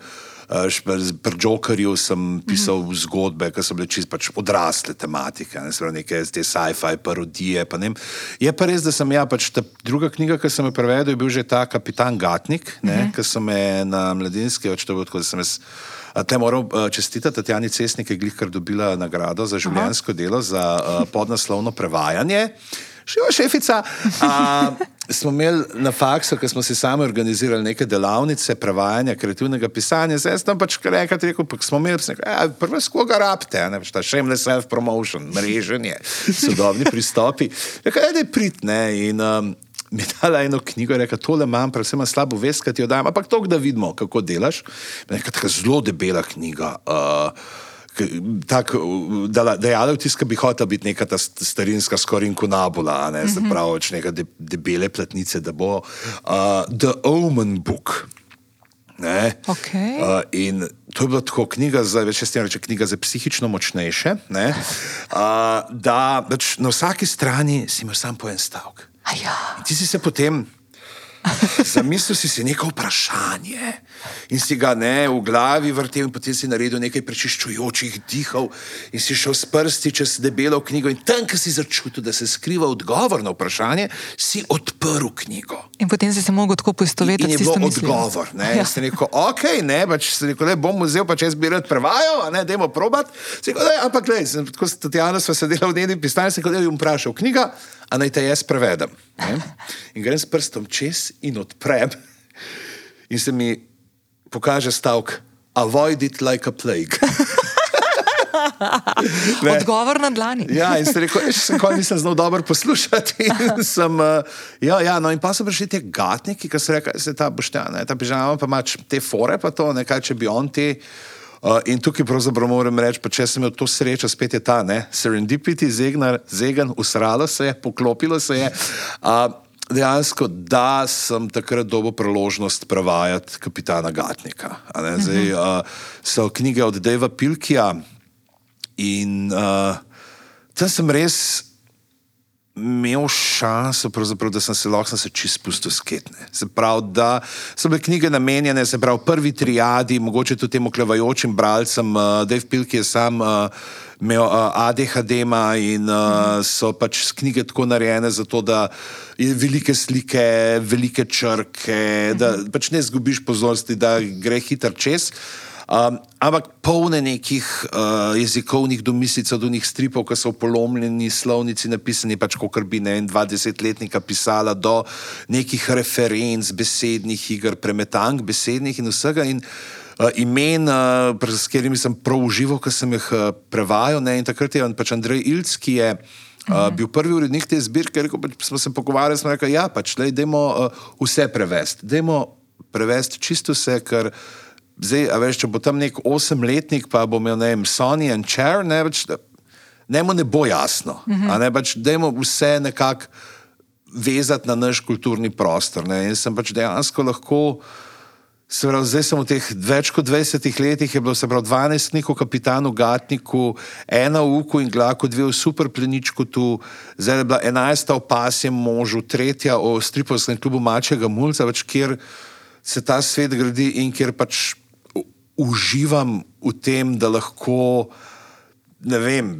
Pri Jokerju sem pisal mm zgodbe, ki so bile čisto pač odrasle tematike, ne samo neke te sci-fi parodije. Pa je pa res, da sem ja, pač ta druga knjiga, ki sem jo prevedel, je bil že ta Kapitan Gatnik, mm -hmm. ki sem me na mladinski odštel, tako da sem jaz. Te moram čestitati Tatjani Cesnik, je glihkar dobila nagrado za življenjsko Aha. delo, za uh, podnaslovno prevajanje. Živa šefica. A, smo imeli na faksu, ker smo si sami organizirali neke delavnice, prevajanja, kreativnega pisanja. Zdaj sem pač rekel, rekel pa smo imeli vse, ja, prvo skoga rabite, ne veš, ta shameless self-promotion, mreženje, sodobni pristopi. Rekel, da je pritne in um, mi je dala eno knjigo, rekel, tole imam, predvsem slabo vest, ti jo dajem, ampak to, da vidimo, kako delaš. Rekel, taka zelo debela knjiga. Uh, da je Alevtis, ki bi hotel biti neka ta starinska skoraj inkunabula, ne, mm -hmm. pravi, neka de, debele platnice, da bo uh, The Omen Book. Okay. Uh, in to je bila tako knjiga za, več jaz reče, knjiga za psihično močnejše, ne, uh, da pač na vsaki strani si imel sam po en stavek. Ja. Ti si se potem Zamislil si si neko vprašanje in si ga ne v glavi vrtel, in potem si naredil nekaj prečiščujočih dihov in si šel s prsti čez debelo knjigo. In tam, kjer si začutil, da se skriva odgovor na vprašanje, si odprl knjigo. In potem si se lahko tako poistovetil s tem odgovorom. Ja. Si rekel, ok, ne, pač si rekel, ne bom vzel, pa če jaz bi rad prevajal, ne, dajmo probat. Rekel, ampak, gledaj, tako s Tatjano smo sedeli v njeni pisarni, se je vprašal knjiga a naj te jaz prevedem. Ne? In grem s prstom čez in odprem, in se mi pokaže stavek: Avoid it like a plague. Odgovor na dlani. ja, in se rekel, še kaj nisem znal dobro poslušati. Sem, uh, ja, ja, no, in pa so prišli ti gatniki, ki so rekli, da se ta boštjan, ta pižama, pa imaš te fore, pa to, nekaj, če bi on te. Uh, in tukaj pravzaprav moram reči, če sem imel to srečo, spet je ta ne, serendipity, zegnar, zegan, usralo se je, poklopilo se je. Uh, dejansko, da sem takrat dobil priložnost prevajati kapitana Gatnika. Zdaj, uh, so knjige od Deva Pilkija in uh, tam sem res imel šanso, da sem se lahko se čisto spustil sketne. Se pravi, da so bile knjige namenjene, se pravi, prvi triadi, mogoče tudi tem oklevajočim bralcem, uh, Dave Pilk je sam. Uh, Imel uh, ADHD in uh, so pač knjige tako narejene, zato da je velike slike, velike črke, da pač ne zgubiš pozornosti, da gre hitro čez. Uh, Um, ampak polne nekih uh, jezikovnih domislic, od njih stripov, ki so v polomljeni slovnici napisani, pač kot bi ne en 20-letnika pisala, do nekih referenc, besednih iger, premetank, besednih in vsega. In, Uh, imen, uh, s katerimi sem prav užival, ko sem jih uh, prevajal. Ne? In takrat je pač Andrej Ilc, ki je uh, bil prvi urednik te zbirke, rekel, pač, smo se pogovarjali, smo rekli, ja, pač, lej, dajmo uh, vse prevesti, dajmo prevesti čisto vse, ker zdaj, a veš, če bo tam nek osemletnik, pa bo imel, ne vem, Sony and Chair, ne več, ne mu ne bo jasno, -huh. a ne pač, dajmo vse nekako vezati na naš kulturni prostor, ne, in sem pač dejansko lahko Pravi, zdaj sem v teh več kot 20 letih, je bilo se pravi 12 njihov kapitanu Gatniku, ena v Uku in Glaku, dve v Superpleničku tu, zdaj je bila 11 v Pasjem možu, tretja v Stripovskem klubu Mačega Mulca, več kjer se ta svet gradi in kjer pač uživam v tem, da lahko, ne vem,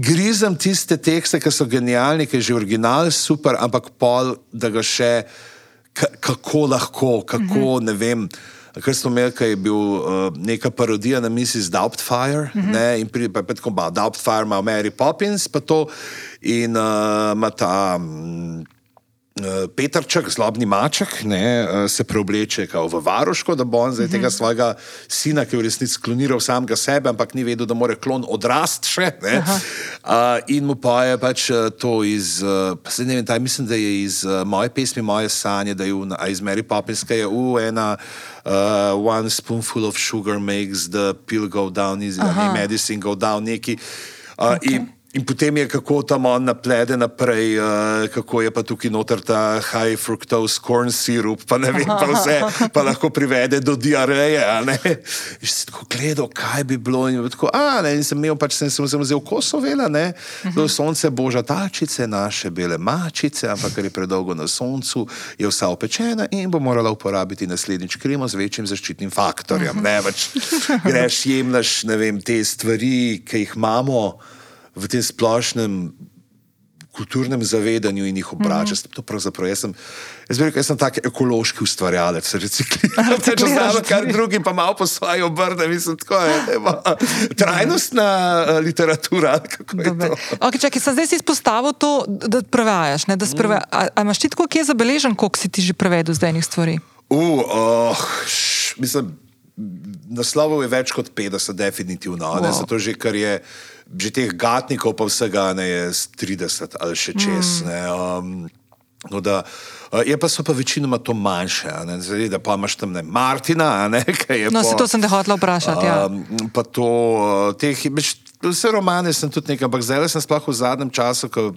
grizem tiste tekste, ki so genialni, ki je že original super, ampak pol, da ga še kako lahko, kako uh -huh. ne vem. Ker smo imeli, kaj je bil uh, neka parodija na Mrs. Doubtfire, uh -huh. ne, in pride pa tako, da Doubtfire ima Mary Poppins, pa to in uh, ima ta. Um, Petrček, zlobni maček, ne, eh, se preobleče v varoško, da bo on zdaj tega mhm. svojega sina, ki je v resnici kloniral samega sebe, ampak ni vedel, da mora klon odrasti še. Uh, in mu pa je pač to iz, uh, ne vem, taj, mislim, da je iz moje pesmi, moje sanje, da je v, iz Mary Poppinska je v ena. Uh, one spoonful of sugar makes the pill go down, is the medicine go down, neki. Uh, okay. In potem je kako tam on naplede naprej, uh, kako je pa tukaj noter ta high fructose corn syrup, pa ne vem, pa vse, pa lahko privede do diareje. In si tako gledal, kaj bi bilo. In, tako, a, ne, in sem imel pač, sem, sem, sem vzel kosovela, ne, do sonce boža tačice, naše bele mačice, ampak ker je predolgo na soncu, je vsa opečena in bo morala uporabiti naslednjič kremo z večjim zaščitnim faktorjem. Ne, pač, greš, ne vem, te stvari, ki jih imamo v tem splošnem kulturnem zavedanju in jih obračaš. Mm -hmm. To pravzaprav jaz sem. Jaz bi rekel, jaz sem tak ekološki ustvarjalec, recikliran. Če znaš, kar drugi pa malo po svoje obrne, mislim, tako je. Trajnostna uh, literatura. Okay, čakaj, zdaj si izpostavil to, da prevajaš. Da preve... mm. a, a imaš ti tako, kje je zabeležen, koliko si ti že prevedel zdaj enih stvari? Uh, oh, š, mislim, naslovov je več kot 50, definitivno. Wow. Zato že, ker je že teh gatnikov, pa vsega ne je 30 ali še čez. Mm. Um, da, je pa so pa večinoma to manjše, Zdaj, da pa imaš tam ne Martina. Ne, no, se to sem te hotel vprašati. Ja. Um, pa to, teh, beč, vse romane sem tudi nekaj, ampak zdaj sem sploh v zadnjem času, ko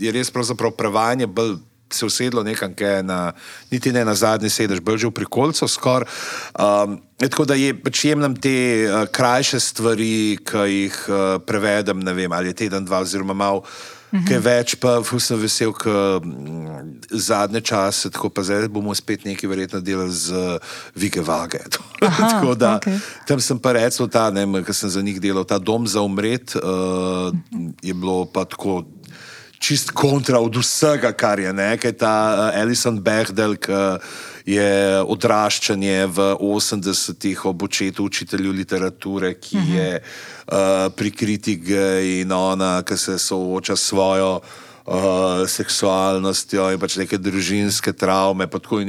je res pravzaprav prevajanje bolj se usedlo nekam, na, niti ne na zadnji sedež, bolj že v prikolcu skoraj. Um, tako da je, pač jemljem te uh, krajše stvari, ki jih uh, prevedem, ne vem, ali je teden, dva, oziroma malo. Mhm. Kaj več, pa sem vesel, da mm, zadnje čase, tako pa zdaj bomo spet nekaj verjetno delali z uh, Vige Vage. tako da okay. tam sem pa rekel, da sem za njih delal ta dom za umret, uh, je bilo pa tako čist kontra od vsega, kar je nekaj. Ta uh, Alison Behdel, ki je odraščanje v 80-ih ob očetu učitelju literature, ki uh mhm. -huh. je uh, prikritik in ona, ki se sooča s svojo uh, seksualnostjo in pač neke družinske travme. Pa tako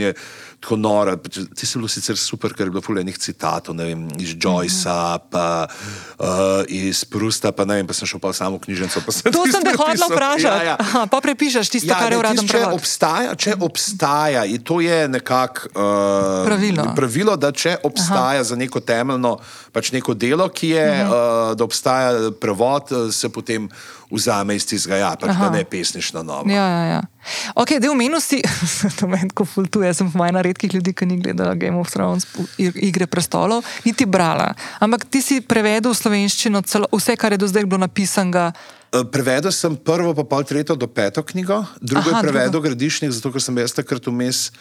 nora. Ti si bil sicer super, ker je bilo fulejnih citatov, ne vem, iz Joycea, pa uh, iz Prusta, pa ne vem, pa sem šel pa samo v knjižnico. Sem to sem te hotel vprašati. Ja, ja. Aha, pa prepišeš tisto, ja, kar je uradno če obstaja, če obstaja, in to je nekako uh, pravilo. pravilo, da če obstaja Aha. za neko temeljno, pač neko delo, ki je, uh -huh. uh, da obstaja prevod, se potem vzame iz tistega, ja, pač, da ne pesniš na novo. Ja, ja, ja. Ok, del menosti, to meni tako fultuje, sem v majhnih redkih ljudi, ki ni gledala Game of Thrones, igre prestolov, niti brala. Ampak ti si prevedel v slovenščino celo, vse, kar je do zdaj bilo napisano. Eh, prevedel sem prvo, pa pol tretjo do peto knjigo, drugo Aha, je prevedel Gradišnik, zato ker sem jaz takrat vmes.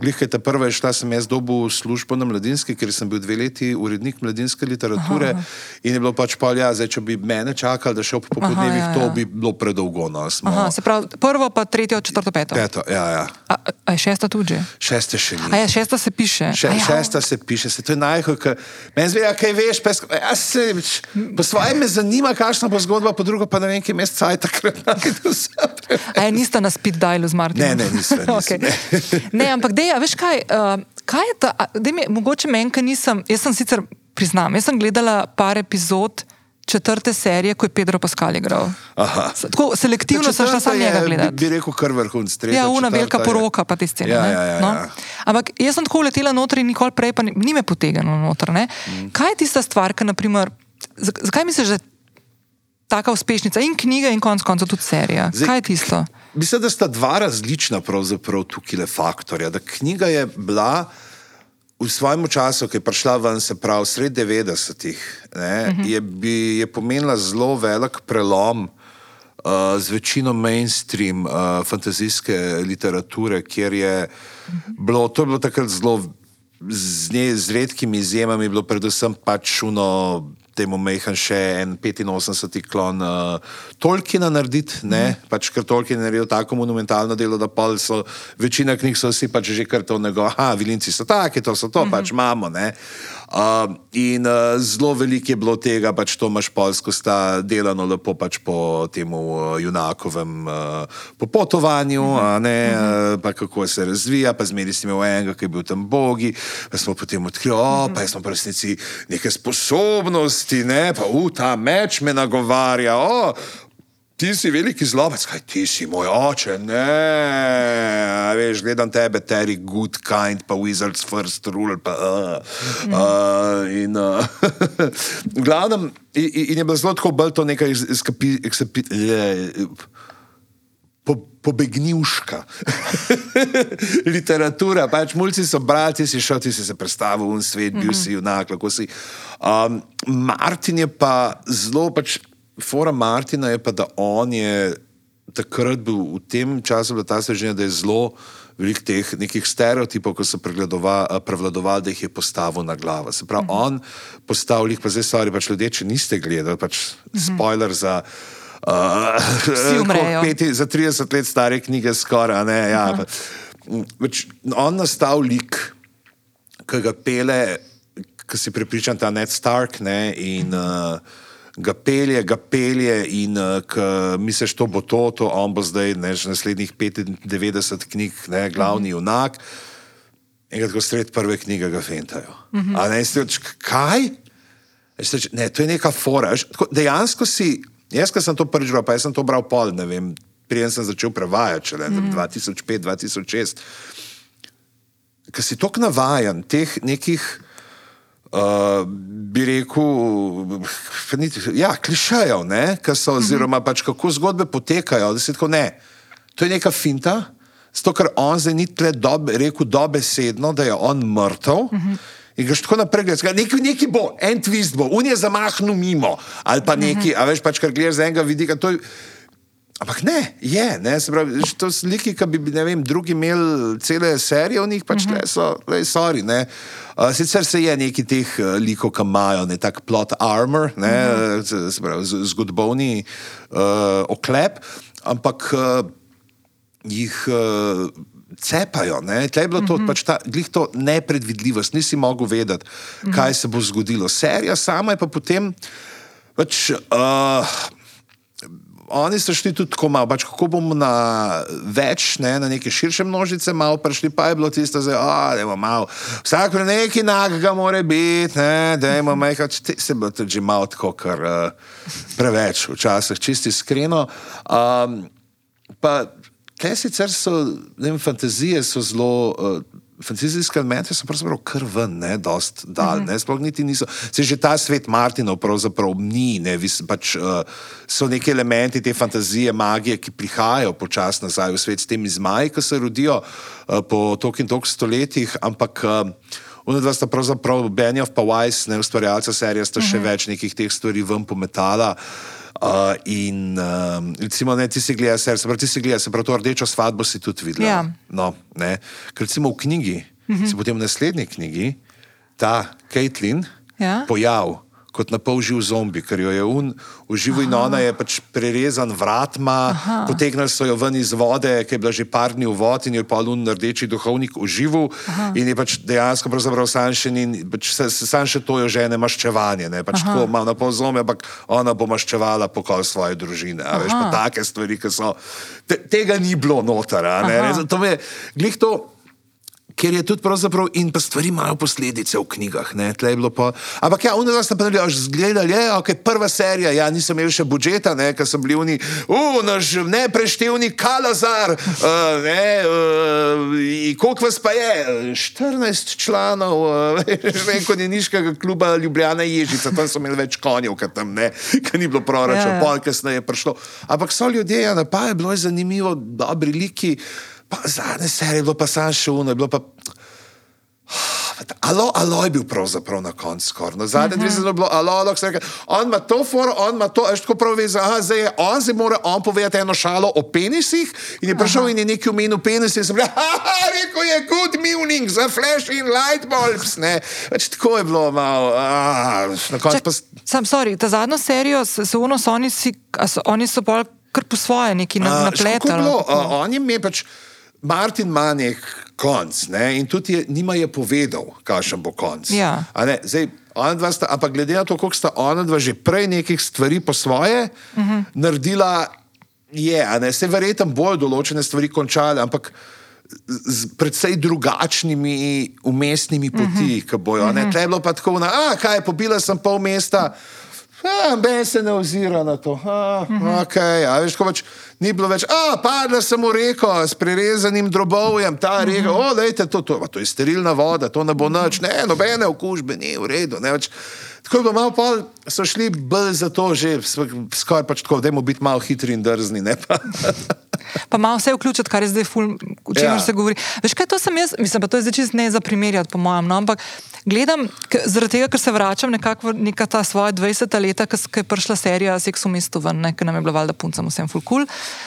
Glihaj ta prva je šla, sem jaz dobil službo na mladinski, ker sem bil dve leti urednik mladinske literature aha. in je bilo pač pa, ja, zdaj, če bi mene čakali, da še ob popodnevih, ja, ja. to bi bilo predolgo. No, smo... aha, se pravi, prvo, pa tretjo, četrto, peto. Peto, ja, ja. A, a je šesta tudi? Šeste še ni. A je šesta se piše. Še, ja. Šesta se piše, se to je najhoj, ker meni zve, ja, kaj veš, pesko, ja, se, po svojem me zanima, kakšna bo zgodba, po drugo pa ne vem, kje mest caj takrat. A je nista na speed dialu z Martinom? Ne, ne, nisem. okay. ne. ne, ampak dej, veš kaj? Uh, kaj je ta, da mi mogoče menjka nisem, jaz sem sicer priznam, jaz sem gledala par epizod četrte serije, ko je Pedro Pascal igral. Aha. Tako selektivno sem šla samo njega je, gledati. Bi, bi rekel, kar vrhunc. tretja, Ja, una velika je- poroka, pa te scene. Ja, ja, ja, no? ja. Ampak jaz sem tako letela noter in nikoli prej, pa ni, ni me potegnilo noter. Ne? Mm. Kaj je tista stvar, ki, naprimer, zak- zakaj misliš, da je taka uspešnica in knjiga, in konec koncev tudi serija? Zdaj, Kaj je tisto? Mislim, da sta dva različna pravzaprav tukaj le faktorja. Da knjiga je bila v svojem času, ki je prišla ven, se pravi, sred 90-ih, ne, uh -huh. je, bi- je pomenila zelo velik prelom. Uh, z večino mainstream uh, fantazijske literature, kjer je bilo, to je bilo takrat zelo, z, ne, z redkimi izjemami, bilo predvsem pač uno, temu mehan še en 85 klon uh, Tolkiena narediti, ne, mm. pač ker Tolkien je naredil tako monumentalno delo, da pol so, večina knjig so vsi pač že kar to nego, aha, vilinci so taki, to so to, mm -hmm. pač imamo, ne. Uh, in uh, zelo veliko je bilo tega, pač Tomaš Polsko sta delano lepo pač po tem uh, junakovem uh, popotovanju, uh -huh. ne, uh, pa kako se razvija, pa zmeri si imel enega, ki je bil tam bogi, pa smo potem odkrili, o, pa jaz smo pa v resnici neke sposobnosti, ne, pa u, ta meč me nagovarja, o, Ti si veliki zlobec, kaj ti si moj oče, ne, veš, gledam tebe, Terry, good kind, pa Wizards first rule, pa uh, uh, in uh, v glavnem, in, in je bilo zelo tako bolj to nekaj izkapi, izkapi, po, pobegnjuška. Literatura, pač mulci so brali, ti si šel, ti si se predstavil v svet, bil si junak, lahko si. Um, Martin je pa zelo, pač, fora Martina je pa, da on je takrat bil v tem času, bila ta svežnja, da je zelo veliko teh nekih stereotipov, ko so prevladovali, prevladovali, da jih je postavil na glavo. Se pravi, on postavil jih, pa zdaj stvari, pač ljudje, če niste gledali, pač spoiler za. Uh, peti, za 30 let stare knjige, skoraj. Ne, ja, pa, več, on nastal lik, ki ga pele, ki si prepričan, ta Ned Stark. Ne, in, uh, Ga pelje, ga pelje, in uh, misliš, da bo to, to on bo zdaj, ne, že naslednjih 95 knjig, ne, glavni junak. In ko sred prve knjige ga fentajo. Uh -huh. A ne, ste, kaj? Veš, Ne, to je neka fora. veš, tako Dejansko si, jaz, ki sem to prvič bral, pa jaz sem to bral pol, ne vem, preden sem začel prevajati, šele mm. 2005-2006. Ker si tako navajen teh nekih, uh, bi rekel, ja, klišejev, ki so, oziroma pač kako zgodbe potekajo, da si tako ne. To je neka finta. Zato, ker on zdaj ni tle dobe, rekel dobesedno, da je on mrtev. Uh -huh. In greš tako naprej, gledaš, nekaj, nekaj bo, en twist bo, un je zamahnil mimo, ali pa nekaj, uh -huh. a veš, pač kar gledaš z enega vidika. To je, ampak ne, je, ne, se pravi, to so sliki, ki bi, ne vem, drugi imeli cele serije o njih, pač uh -huh. le so, le sorry, ne. Uh, sicer se je neki teh uh, likov, ki imajo ne tak plot armor, ne, uh -huh. se pravi, z- zgodbovni uh, oklep, ampak uh, jih uh, cepajo. Ne? Tle je bilo to, mm -hmm. pač ta, to nepredvidljivost, nisi mogel vedeti, mm -hmm. kaj se bo zgodilo. Serija sama je pa potem. Pač, uh, Oni so šli tudi tako malo, pač kako bomo na več, ne, na neke širše množice, malo prišli, pa je bilo tisto, da je malo, vsak pri neki nag ga mora biti, ne, da je imamo nekaj, se bo tudi že malo tako, kar uh, preveč, včasih čisti iskreno. Um, pa Kaj sicer so, ne vem, fantazije so zelo, uh, fantazijske elemente so pravzaprav kar ven, ne, dost dal, ne, sploh niti niso. Se že ta svet Martinov pravzaprav ni, ne, vis, pač uh, so neki elementi te fantazije, magije, ki prihajajo počasi nazaj v svet s temi zmaji, ki se rodijo uh, po tok in tok stoletjih, ampak uh, Ona dva sta pravzaprav Benjov pa Weiss, ne ustvarjalca serije, sta še več nekih teh stvari ven pometala. Uh, in um, recimo, ne, ti si gledal, se pravi, ti si gledal, se pravi, to rdečo svadbo si tudi videl. Ja. No, ne. Ker recimo v knjigi, uh -huh. se potem v naslednji knjigi ta Caitlin Ja. pojav kot na pol živ zombi, ker jo je un uživo in ona je pač prerezan vratma, potegnili so jo ven iz vode, ki je bila že par dni v vodi in jo je pa un rdeči duhovnik užival in je pač dejansko pravzaprav sam še ni, pač se, se sam še to jo žene maščevanje, ne, pač tako malo na pol zombi, ampak ona bo maščevala pokol svoje družine, a veš, pa take stvari, ki so, te, tega ni bilo noter, a ne, Aha. res, to me, glih to, Ker je tudi pravzaprav in pa stvari imajo posledice v knjigah. Pa. Ampak ja, onda ste pa naredili, až zgledali, je, ok, prva serija, ja, nisem imel še budžeta, ne, ker sem bil oni, uh, naš nepreštevni kalazar, uh, ne, uh, in koliko vas pa je? 14 članov, uh, vem, kot je niškega kluba Ljubljana Ježica, tam so imeli več konjev, ker tam ne, ker ni bilo proračuna, Ja, ja. pol kasneje je prišlo. Ampak so ljudje, ja, pa je bilo zanimivo, dobri liki, pa zadnje serije je bilo pa samo še uno, je bilo pa. Alo, alo je bil pravzaprav na koncu skoraj. Na zadnje dve sezone je bilo alo, alo, se reče, on ima to foro, on ima to, veš, tako prav ve, aha, zdaj je on, zdaj mora on povedati eno šalo o penisih in je prišel aha. in je nekaj omenil penis in sem rekel, haha, rekel je good morning za flash in light bulbs, ne. Več tako je bilo malo, a, na koncu pa. Sam, sorry, ta zadnjo serijo, se, so oni, si, so, oni so bolj kar po svoje neki na, napletali. škoda je bilo, a, On je imel pač, Martin ima nek konc ne, in tudi je, nima je povedal, kakšen bo konc. Ja. Zdaj, sta, ampak glede na to, koliko sta ona dva že prej nekih stvari po svoje uh -huh. naredila, je, ne, se verjetno bolj določene stvari končale, ampak z predvsej drugačnimi umestnimi poti, ki bojo. Uh -huh. Tle je bilo pa tako, na, a kaj, pobila sem pol mesta. Ja, Ben se ne ozira na to. A, uh -huh. okay, a, veš, pač ni bilo več, a padla sem v reko s prerezanim drobovjem, ta reka, uh -huh. o, lejte, to, to, to je sterilna voda, to ne bo nič, ne, nobene okužbe, ni v redu. Ne, več. Tako je bilo malo pol, so šli bolj za to, že skoraj pač tako, da biti malo hitri in drzni. Pa. Pa malo vse vključiti, kar je zdaj, ful, o čemer Ja. ja. se govori. Veš kaj, to sem jaz, mislim, pa to je zdaj čist ne za primerjati, po mojem, no, ampak gledam, zaradi tega, ker se vračam nekako v neka ta svoja 20 leta, ko ko je prišla serija Seks v mestu ven, ne, ker nam je bila valjda puncem vsem ful cool,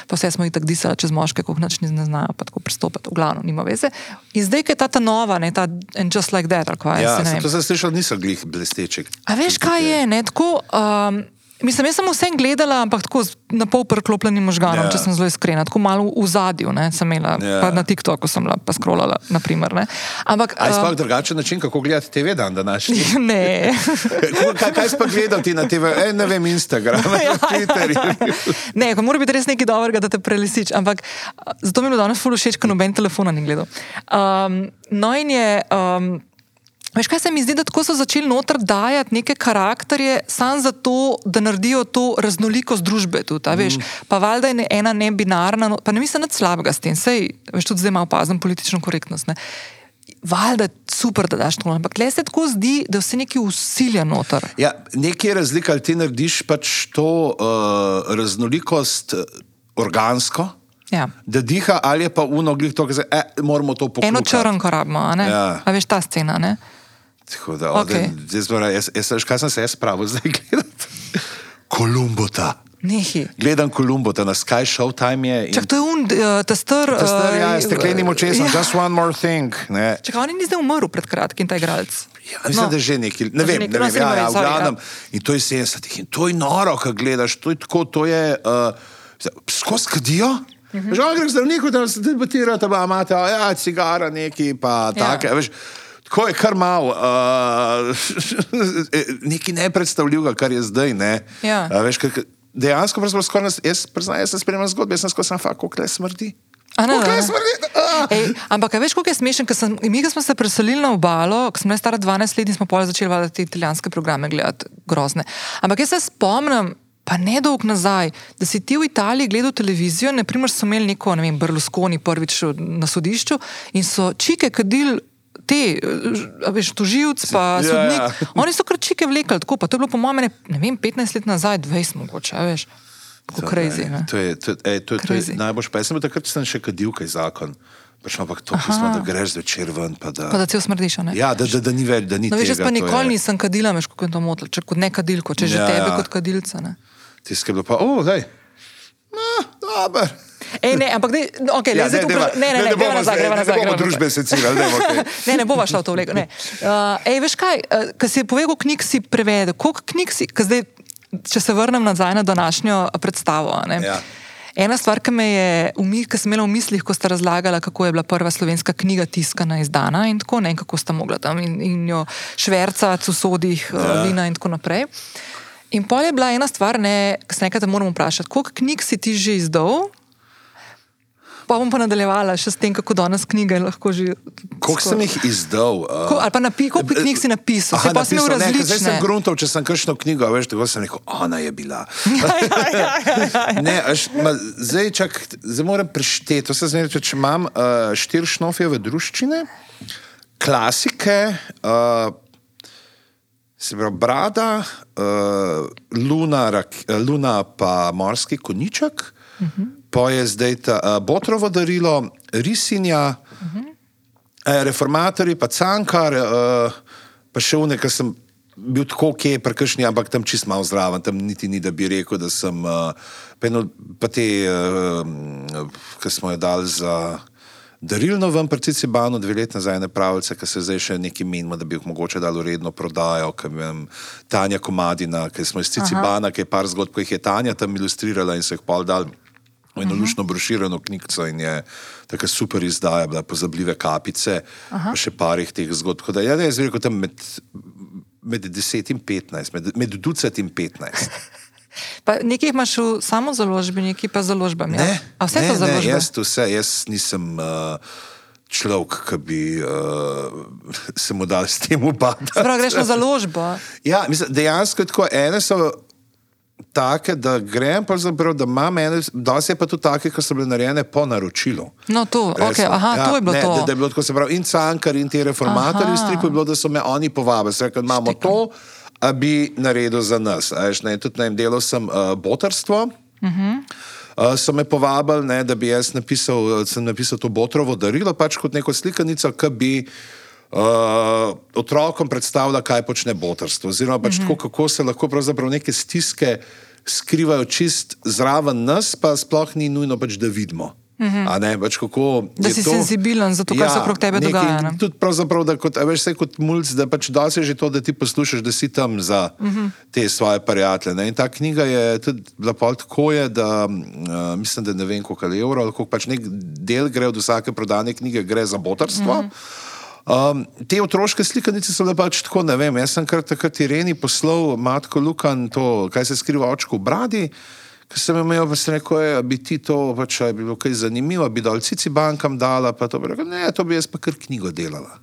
pa vse smo jih tako disali čez moške, koliko nič ne znajo, pa tako pristopiti, v glavno, nima veze. In zdaj, ko je ta, ta nova, ne, ta And Just Like That, ali kaj, Ja, se ne vem. to sem slišal, niso glih blestečih. A veš, kaj je? Ne, tako, um, mislim, jaz sem vsem gledala, ampak tako na pol preklopljenim možganom, Ja. če sem zelo iskrena, tako malo v zadju, ne, sem imela, Ja. ja. pa na TikToku sem bila, pa scrollala, naprimer. Ne. Ampak, A je sploh um, drugačen način, kako gledati TV dan današnji? ne. Kaj, kaj si pa gledal ti na TV? E, ne vem, Instagram, Ja, Twitter. ne, ko mora biti res nekaj dobrega, da te prelisiš. Ampak a, zato mi je bilo danes ful všeč, ker noben telefona ni gledal. Um, no in je. Um, Veš, kaj se mi zdi, da tako so začeli noter dajati neke karakterje, samo zato, da naredijo to raznolikost družbe. Tudi, veš, pa valjda je ena nebinarna, no- pa ne mislim nič slabega s tem, sej, veš, tudi zdaj malo opazim politično korektnost. Ne. Valjda je super, da daš to, ampak le se tako zdi, da vse neki usilja noter. Ja, nekje je razlika, ali ti narediš pač to uh, raznolikost eh, organsko, Ja. da diha, ali je pa uno glih to, da se, eh, moramo to pokriti. Eno črnko rabimo, a ne? Ja. A veš ta scena, ne? Tako da, okay. jaz, moram- jaz, jaz, jaz, kaj sem se jaz spravil zdaj gledati? Kolumbota. Nehi. Gledam Kolumbota na Sky Showtime je. in- Čak, to je un, uh, ta star. Ta star, ja, eh, steklenim očesom, ja. just one more thing. Ne. Čakaj, on ni zdaj umrl pred kratkim, ta igralec. Ja, mislim, no. da je že neki, ne vem, neki- ne no, vem, saj ja, ja, v glavnem. In to je 70-ih in to je noro, ko gledaš, to je tako, to je, uh, skozi kadijo. Mhm. Že on gre k zdravniku, da se debatira, da ima imate, ja, cigara neki, pa Ja. take, ja. veš. Tako je kar malo, uh, nekaj nepredstavljivega, kar je zdaj. Ne. Ja. A veš, kar, dejansko, skoraj jaz, priznam, jaz sem spremljal zgodbe, jaz sem skozi sam fakt, koliko le smrdi. Koliko ne. smrdi? Ej, ampak, veš, kako je smešen, ker sem, mi, ko smo se preselili na obalo, ko sem bila stara 12 let in smo pol začeli valjda te italijanske programe gledati, grozne. Ampak jaz se spomnim, pa ne dolgo nazaj, da si ti v Italiji gledal televizijo, naprimer so imeli neko, ne vem, Berlusconi prvič na sodišču in so čike kadil. Te, eh, veš, tožilc, pa Ja, sodnik. ja. Oni so krčike vlekli tako, pa to je bilo po mojem, ne, ne vem, 15 let nazaj, 20 mogoče, veš. Tako crazy. ne. To je, to, ej, to, to je Crazy. najbolj špaj. Jaz sem bil takrat, sem še kadil kaj zakon. Pač ampak to, pismo, da greš zvečer ven. Pa da, Pa da cel smrdiš, ne? ja, da, da, da ni več, da ni No, veš, jaz tega, pa nikoli nisem kadila, veš, kako je to motilo, če kot ne kadilko, če že Ja, ja, tebe ja. kot kadilca. Je bilo pa, o, daj. No, dober. Ej, ne, ampak ne, okay, Ja, ne, deva-. Ne, ne, ne, ne greva nazaj, zdaj- greva ne nazaj. bomo nazaj. družbe secirali, dajmo, okej. ne, ne bova šla v to vleko. ne. Uh, ej, veš kaj, uh, ko si povedal, knjig si prevedel, koliko knjig si, zdaj, če se vrnem nazaj na današnjo a, predstavo. ne. Ja. Ena stvar, ki me je, ki sem imela v mislih, ko ste razlagali, kako je bila prva slovenska knjiga tiskana, izdana in tako, in kako sta mogla tam in, in jo švercati v sodih, Ja. ja. vina in tako naprej. In pol je bila ena stvar, ne, ki se nekaj moramo vprašati, koliko knjig si ti že izdal? Pa bom pa nadaljevala še s tem, kako danes knjige lahko že. Koliko sem jih izdal? Uh, Ko, ali pa napi, koliko knjig si napisal? Aha, napisal, ne, različne. Zdaj sem gruntov, če sem kakšno knjigo, veš, tako sem rekel, ona je bila. Ja, ja, ja, ja, ja. Ne, až, ma, zdaj, čak, zdaj moram prešteti. To se zmeraj, če imam uh, štiri šnofjeve druščine, klasike, uh, se pravi Brada, uh, Luna, rak, Luna pa Morski koniček, uh -huh. Pa je zdaj ta uh, Botrovo darilo, Risinja, uh -huh. uh, Reformatorji, pa Cankar, uh, pa še une, ki sem. Bil tako, ki je prekršni, ampak tam čist malo zraven, tam niti ni, da bi rekel, da sem. Uh, pa, eno, pa te, uh, ki smo jo dali za darilno ven, predvsem Bano, dve leti nazaj, ne pravice, ki se zdaj še neki menimo, da bi jih mogoče dali uredno prodajo, ki vem, Tanja Komadina, ki smo iz Cicibana, ki je par zgodb, ki jih je Tanja tam ilustrirala in so jih pol dal. V eno lušno broširano knjigo in je tako super izdaja, bila pozabljive kapice, Aha. pa še parih teh zgodb. Tako Da, ja, ne, jaz bi rekel, tam med, med 10 in 15, med, med ducat in 15. Pa nekaj imaš v samo založbi, nekaj pa založbami. Ne, A vse ne, to ne, založbe? jaz, to vse, jaz nisem uh, človek, ki bi uh, se mu dal s tem ubadati. Prav, greš na založbo. Ja, mislim, dejansko tako, ene so take, da grem, pravzaprav, da imam ene, dosti je pa tudi take, ki so bile narejene po naročilu. No, to, okay, Resno. aha, to je bilo ne, to. Da, da je bilo tako, se pravi, in cankar in ti reformatorji stripu je bilo, da so me oni povabili. Se Rekli, imamo Štekam. to, a bi naredil za nas. A Veš, ne, tudi na enem delu sem uh, botarstvo. Uh -huh. Uh, so me povabili, ne, da bi jaz napisal, uh, sem napisal to Botrovo darilo, pač kot neko slikanico, ki bi uh, otrokom predstavila, kaj počne botarstvo. Oziroma, pač uh -huh. tako, kako se lahko pravzaprav neke stiske skrivajo čist zraven nas, pa sploh ni nujno, pač, da vidimo. Uh -huh. ne, pač kako Da si to, Ja, senzibilen za to, kar se okrog tebe nekaj- dogaja, ne? Tudi pravzaprav, da kot, veš, kot mulj, da pač doseže to, da ti poslušaš, da si tam za uh -huh. te svoje prijatelje. Ne? In ta knjiga je tudi pol tako, je, da uh, mislim, da ne vem, koliko je evro, ali koliko pač nek del gre od vsake prodane knjige, gre za botarstvo. Uh -huh. Um, te otroške slikanice so bile pač tako, ne vem. Jaz sem kar takrat Ireni poslal Matko Lukan, to, kaj se skriva očku v bradi. Ker sem imel, pa sem rekel, "Ej, a bi ti to, pa če bi bilo kaj zanimivo, bi dol cici bankam dala, pa to bi rekel, ne, to bi jaz pa kar knjigo delala.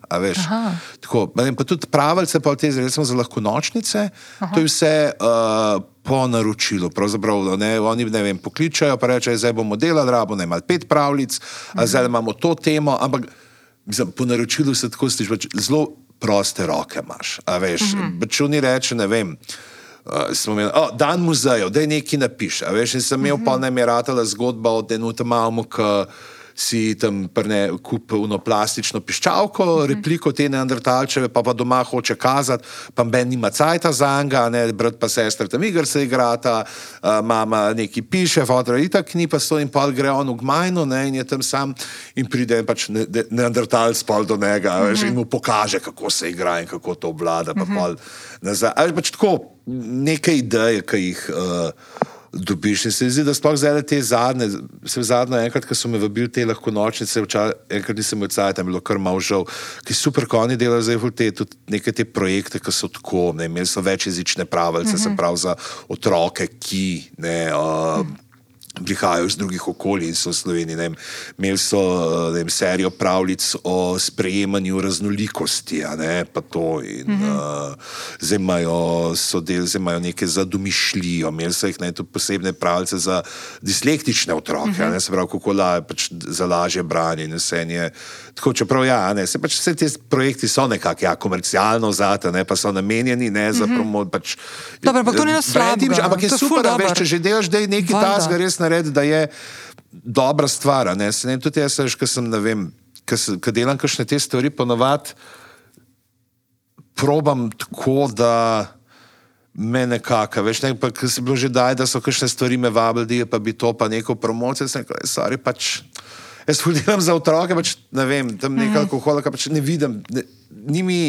Tako, vem, pa tudi pravice, pa te recimo za lahko nočnice, Aha. to je vse uh, po naročilu. Pravzaprav, ne, oni ne vem, pokličajo, pa rečejo, zdaj bomo delali, rabo ne malo pet pravljic, a zdaj imamo to temo, ampak mislim, po naročilu se tako sliši, pač zelo proste roke imaš. A veš, uh -huh. če oni reče, ne vem. Uh, smo imeli, oh, dan muzejev, da je nekaj napiše. a Veš, in sem imel, uh -huh. pa nam je ratala zgodba o Denuta Malmu, ki si tam prne, kupil eno plastično piščalko, uh -huh. repliko te neandertalčeve, pa pa doma hoče kazati, pa Ben nima cajta za njega, ne, brat pa sestra tam igr se igrata, uh, mama nekaj piše, fotor itak ni pa so in pol gre on v gmajno, ne, in je tam sam in pride pač ne, ne, neandertalc pol do njega, uh -huh. veš, in mu pokaže, kako se igra in kako to obvlada, pa uh -huh. pol nazaj. A veš, pač tako, neke ideje, ki jih uh, dobiš. In se mi zdi, da sploh zdaj te zadnje, se zadnje enkrat, ko so me vabili te lahko nočnice, včasih enkrat nisem imel cajt, tam je bilo kar malo žal, ki super koni delajo zdaj v te, tudi neke te projekte, ki so tako, ne, imeli so večjezične pravice, uh -huh. se pravi za otroke, ki ne. Uh, prihajajo iz drugih okolij in so v Sloveniji. Ne vem, imeli so ne vem, serijo pravljic o sprejemanju raznolikosti, ne, pa to. In, mm -hmm. uh, zdaj, imajo, del, zdaj imajo neke za domišljijo, imeli so jih ne, posebne pravljice za dislektične otroke, mm -hmm. ne, se pravi, kako la, pač za lažje branje in vse. Je, tako, čeprav ja, ne, se pač vse te projekti so nekako ja, komercialno zate, ne, pa so namenjeni ne, za mm -hmm. promo. Pač, Dobro, ampak to ni brandim, slabega. Ampak je super, veš, če že delaš, da je nekaj tasga res narediti, da je dobra stvar. Ne? Se ne, vem, tudi jaz, ko sem, ne vem, ko delam kakšne te stvari, ponovadi probam tako, da me nekako, veš, ne, pa se bilo že daj, da so kakšne stvari me vabili, pa bi to pa neko promocijo, sem rekel, sorry, pač. Jaz delam za otroke, pač ne vem, tam nekaj alkohola, pač ne vidim, ne, ni mi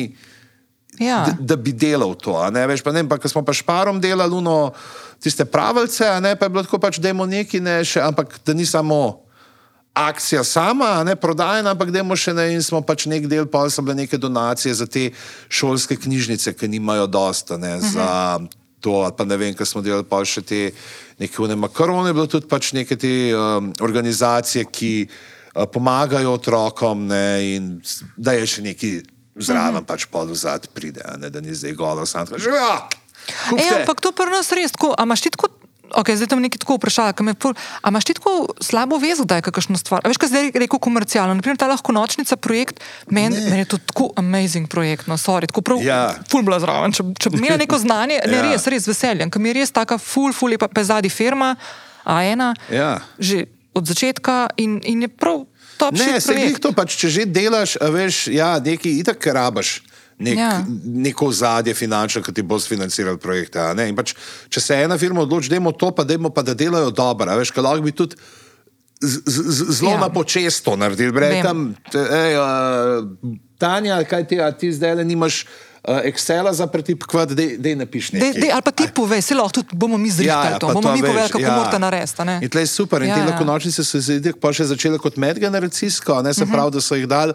Ja. da, da bi delal to. Ne, veš, pa ne, pa, ko smo pa šparom delali uno, tiste pravice, ne, pa je bilo tako pač, da je neki ne še, ampak da ni samo akcija sama, ne prodajna, ampak da je še ne in smo pač nek del, pa so bile neke donacije za te šolske knjižnice, ki nimajo dosta, ne, za to, ali pa ne vem, kaj smo delali, pa še te neke une makarone, bilo tudi pač neke te um, organizacije, ki uh, pomagajo otrokom ne, in da je še neki zraven, pač pod vzad pride, ne, da ni zdaj golo, sam tako, že E, ampak to pri nas res tako. A imaš ti tako, ok, zdaj tam nekaj tako vprašala, kam je pol, a imaš ti tako slabo vezo, da je kakšno stvar? A veš, kaj zdaj rekel komercialno, naprimer ta lahko nočnica projekt, meni men je to tako amazing projekt, no, sorry, tako prav, Ja. ful bila zraven. Če, če bi imela neko znanje, ne Ja. res, res veseljem, ker mi je res taka ful, ful je pa pezadi firma, A1, Ja. že od začetka in, in je prav top Ne, se jih to pač, če že delaš, veš, ja, nekaj itak rabaš. Nek, Ja. ja. Neko zadje finančno, ki ti bo sfinanciral projekt. a ne. In Pač, če se ena firma odloči, da je to, pa dajmo pa da delajo dobro. Veš, kaj lahko bi tudi z- z- z- zelo Ja. ja. na počesto naredili. Vem. Rekam, ej, uh, Tanja, kaj ti, a ti zdaj le nimaš Excela za pretipkvat, da ne piš Dej, nekaj. dej, ali pa ti povej, se lahko tudi bomo mi zrihtali ja, to, pa bomo mi veš, povedali, kako ja. morate narediti. In tle je super. In Ja, ja, te ja. lakonočnice so se zdaj pa še začele kot medgeneracijsko, a ne se uh -huh. pravi, da so jih dali.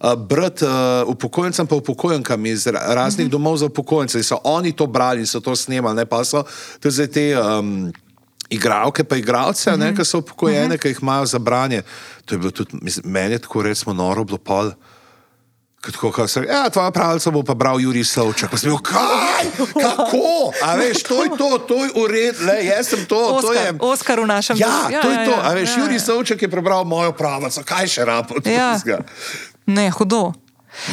Uh, Brat uh, upokojencem, pa upokojenkam iz ra- raznih uh -huh. domov za upokojence, in so oni to brali in so to snemali, ne pa so tudi zdaj te um, igralke, pa igralce, uh -huh. ki so upokojene, uh -huh. ki jih imajo za branje. To je bilo tudi, mislim, meni je tako recimo noro bilo pol. Tako, kot se reče, ja, tvoja pravljica bo pa bral Juri Savčak. Pa sem bil, kaj, kako? A veš, to je to, to je ured, le, jaz sem to, to Oskar, je. Oskar v našem Ja, ja, to je ja, to. ja, A veš, ja, Juri ja. Savčak je prebral mojo pravljico, kaj še rabo. Ja. Ne, hudo.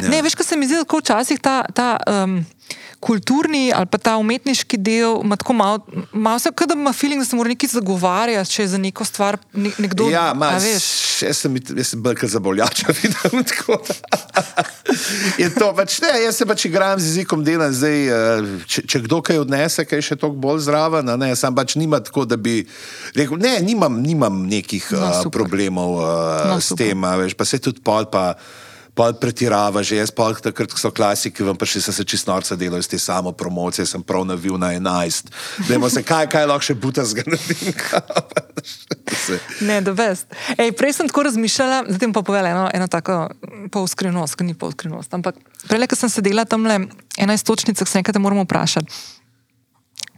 Ja. Ne, veš, kaj se mi zdi, da včasih ta, ta um, kulturni ali pa ta umetniški del ima tako malo, malo se, da ima feeling, da se mora nekaj zagovarjati, če je za neko stvar ne, nekdo. Ja, ma, jaz sem, jaz sem bolj kot zaboljača videl. tako. Je to pač, ne, jaz se pač igram z jezikom dela, zdaj, eh, če, če kdo kaj odnese, kaj še toliko bolj zraven, ne, sam pač nima tako, da bi rekel, ne, nimam, nimam nekih No, no, super. problemov uh, No, no, s super. tem, veš, pa se tudi pol pa. Pol pretirava, že jaz pa takrat, ko so klasiki, vam še sem se čist norca delal iz te samo promocije, sem prav navil na 11. Dajmo se, kaj, kaj lahko še buta zgradim. Ne, da vest. Ej, prej sem tako razmišljala, zdaj bom pa povedala eno, eno tako polskrinost, ki ni polskrinost. Ampak prej, ko sem sedela tam le ena istočnica, se enkrat moramo vprašati.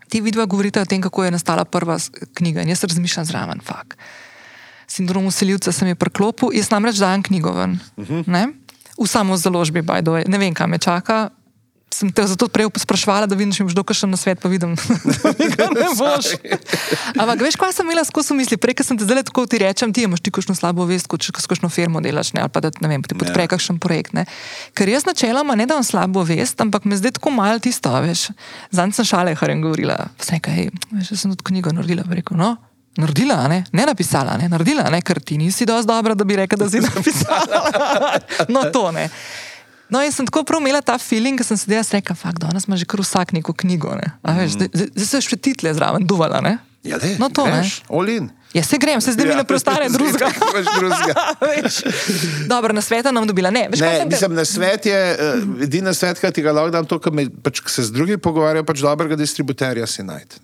Ti vidva govorite o tem, kako je nastala prva knjiga in jaz razmišljam zraven, fak. Sindrom usiljivca sem je preklopil, jaz namreč dajem knjigo ven. Uh -huh. V samo založbi, way. Ne vem, kam me čaka. Sem te zato prej sprašvala, da vidim, če imaš dokaj še na svet, pa vidim, da ga ne boš. Ampak veš, kaj sem imela skozi misli? Prej, sem te zdaj tako ti rečem, ti imaš ti kakšno slabo vest, kot če s kakšno firmo delaš, ne, ali pa da ne vem, ti podpre Ja. kakšen projekt. Ne. Ker jaz načeloma ne dam slabo vest, ampak me zdaj tako malo tisto, veš. Zanj sem šale, harem govorila. Vse kaj, hej, jaz sem tudi knjigo naredila, rekel, no. Naredila, ne? ne napisala, ne? naredila, ne? ker ti nisi dovolj dobra, da bi rekel, da si napisala. no, to ne. No, in sem tako prav imela ta feeling, ker sem se delala, rekel, fakt, danes ima že kar vsak neko knjigo. Ne? A Veš, zdaj, zdaj zdaj se še title zraven duvala. Ne? Ja, le, No, to, ne. Olin. Ja, se grem, se zdaj mi ne preostane drugega. Imaš drugega. Veš. Dobro, na sveta nam dobila. Ne, veš, Ne, te- mislim, na svet je, uh, edina svet, ki ti ga lahko dam, to, kar me, pač, ko se z drugimi pogovarjajo, pač dobrega distributerja si najti.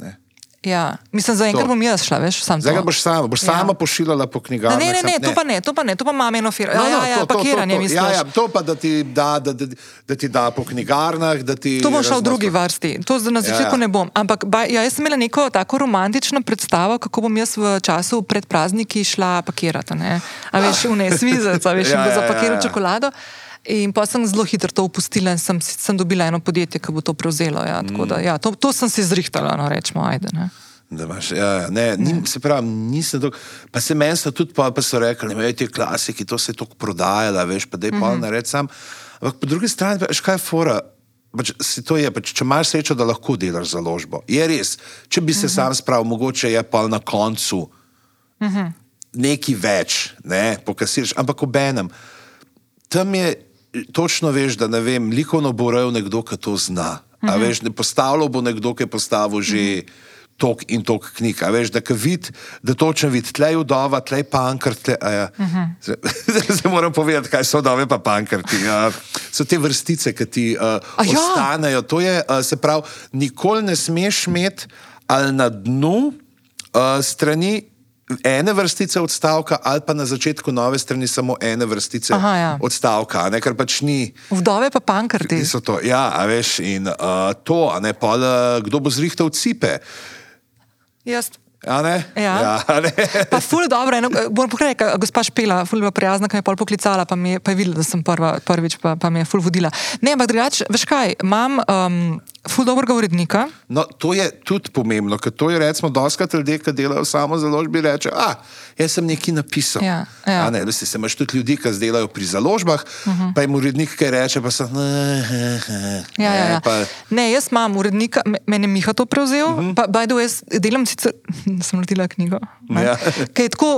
Ja, mislim, za enkrat To. bom jaz šla, veš, sam Zdaj ga to. boš sama, Ja. pošiljala po Ne, knjigah. ne, ne, ne, to pa ne, to pa ne, to pa imam eno firmo. Ja, ja, ja, pakiranje, misliš. Ja, ja, to pa da ti da, da, da, da ti da po knjigarnah, da ti. To bom šla v drugi vrsti, to na začetku Ja, ja. ne bom. Ampak ba, ja, jaz sem imela neko tako romantično predstavo, kako bom jaz v času pred prazniki šla pakirati. Ne? A veš, v nesvizec, a veš, Ja, in bo ja, zapakiral ja, ja. In pa sem zelo hitro to upustila in sem, sem dobila eno podjetje, ki bo to prevzelo. Ja, tako da, ja, to, to sem si zrihtala, no, rečemo, ajde. Ne? Da imaš, ja, ja, ne, nim, se pravi, nisem dolg. Pa se meni so tudi pa, pa so rekli, da ti klasiki, to se je tako prodajalo, veš, pa da je Mhm. pol nared sam. Ampak po drugi strani, veš, kaj je fora. Pač, to je, pač, če imaš srečo, da lahko delaš založbo. Je res, če bi se Mhm. sam spravil, mogoče je pa na koncu Mhm. nekaj več, ne, pokasiraš, ampak ob enem. Tam je točno veš, da ne vem, likovno bo rekel nekdo, ki to zna. A veš, ne postavljal bo nekdo, ki je postavil že tok in tok knjig. A veš, da vid, da točno vid, tlej udova, tlej pankrt, tlej, a ja. Zdaj zdaj moram povedati, kaj so udove pa pankrti. Ja. So te vrstice, ki ti uh, A ja? ostanejo. To je, uh, se pravi, nikoli ne smeš imeti ali na dnu uh, strani ene vrstice odstavka, ali pa na začetku nove strani samo ene vrstice Aha, ja. odstavka, ne, kar pač ni. Vdove pa pankrti. To, ja, a veš, in uh, to, ne, pol, uh, kdo bo zrihtal cipe. Jaz. Ja. ja? Pa ful dobro, eno, moram povedati, gospa Špela, ful je bila prijazna, ki me je pol poklicala, pa, mi je, pa je videla, da sem prva, prvič, pa, pa me je ful vodila. Ne, ampak drugače, veš kaj, imam um, ful dobrega urednika. No, to je tudi pomembno, ker to je recimo doskrat ljudje, ki delajo samo založbi, reče, a, jaz sem nekaj napisal. Ja, ja. Ne, veste, se imaš tudi ljudi, ki delajo pri založbah, uh -huh. pa jim urednik kaj reče, pa so. Ja, ja, ja. Pa, Ne, jaz imam urednika, me- mene je Miha to prevzel, uh -huh. pa bajdo jaz delam sicer, sem naredila knjigo. ne. Ja. Kaj je tako,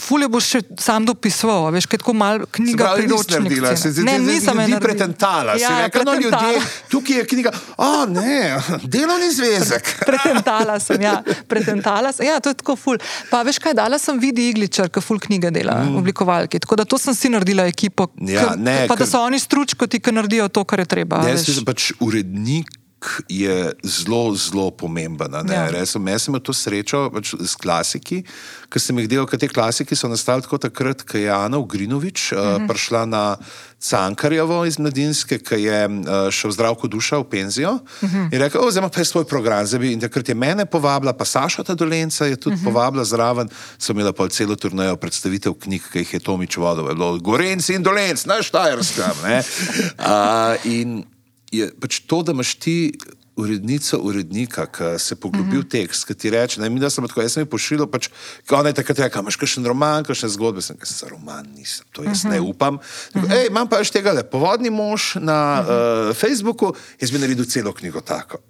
fulje boš še sam dopisoval, a veš, kaj je tako malo knjiga pravi, priročnik. naredila, scena. si- Ne, ti- nisem naredila. pretentala. Ja, si ja, rekla, no, ljudje, tukaj je knjiga, a ne, delovni zvezek. Pretentala sem, ja, pretentala sem. Ja, to je tako ful. Pa veš kaj, dala sem vidi igličar, ki ful knjige dela, mm. oblikovalki. Tako da to sem si naredila ekipo. Ja, k- ne, pa da ker- so oni stručkoti, ki naredijo to, kar je treba. a Jaz da pač urednik je zelo, zelo pomemben. Ja. Res sem- Jaz sem imel to srečo pač s klasiki, ker sem jih delal, ker te klasiki so nastali tako takrat, ko je Ana Ugrinovič uh -huh. uh, prišla na Cankarjevo iz Mladinske, ki je uh, šel zdravko duša v penzijo uh -huh. in rekel, zdaj pa jaz svoj program. Bi, in takrat je mene povabila, pa Saša Tadolenca je tudi uh -huh. povabila zraven, so imela pa celo turnejo predstavitev knjig, ki jih je Tomič vodil, je Gorenci in Dolenc, na Štajerskem. Uh, in je pač to, da imaš ti urednico, urednika, ki se poglobi v tekst, ki ti reče, ne, mi da sem tako, jaz sem jih pošiljal, pač, ko ona je takrat rekla, imaš kakšen roman, kakšne zgodbe, sem rekel, za roman nisem, to jaz ne upam. Tako, Ej, imam pa še tega le, povodni mož na uh, Facebooku, jaz bi naredil celo knjigo tako.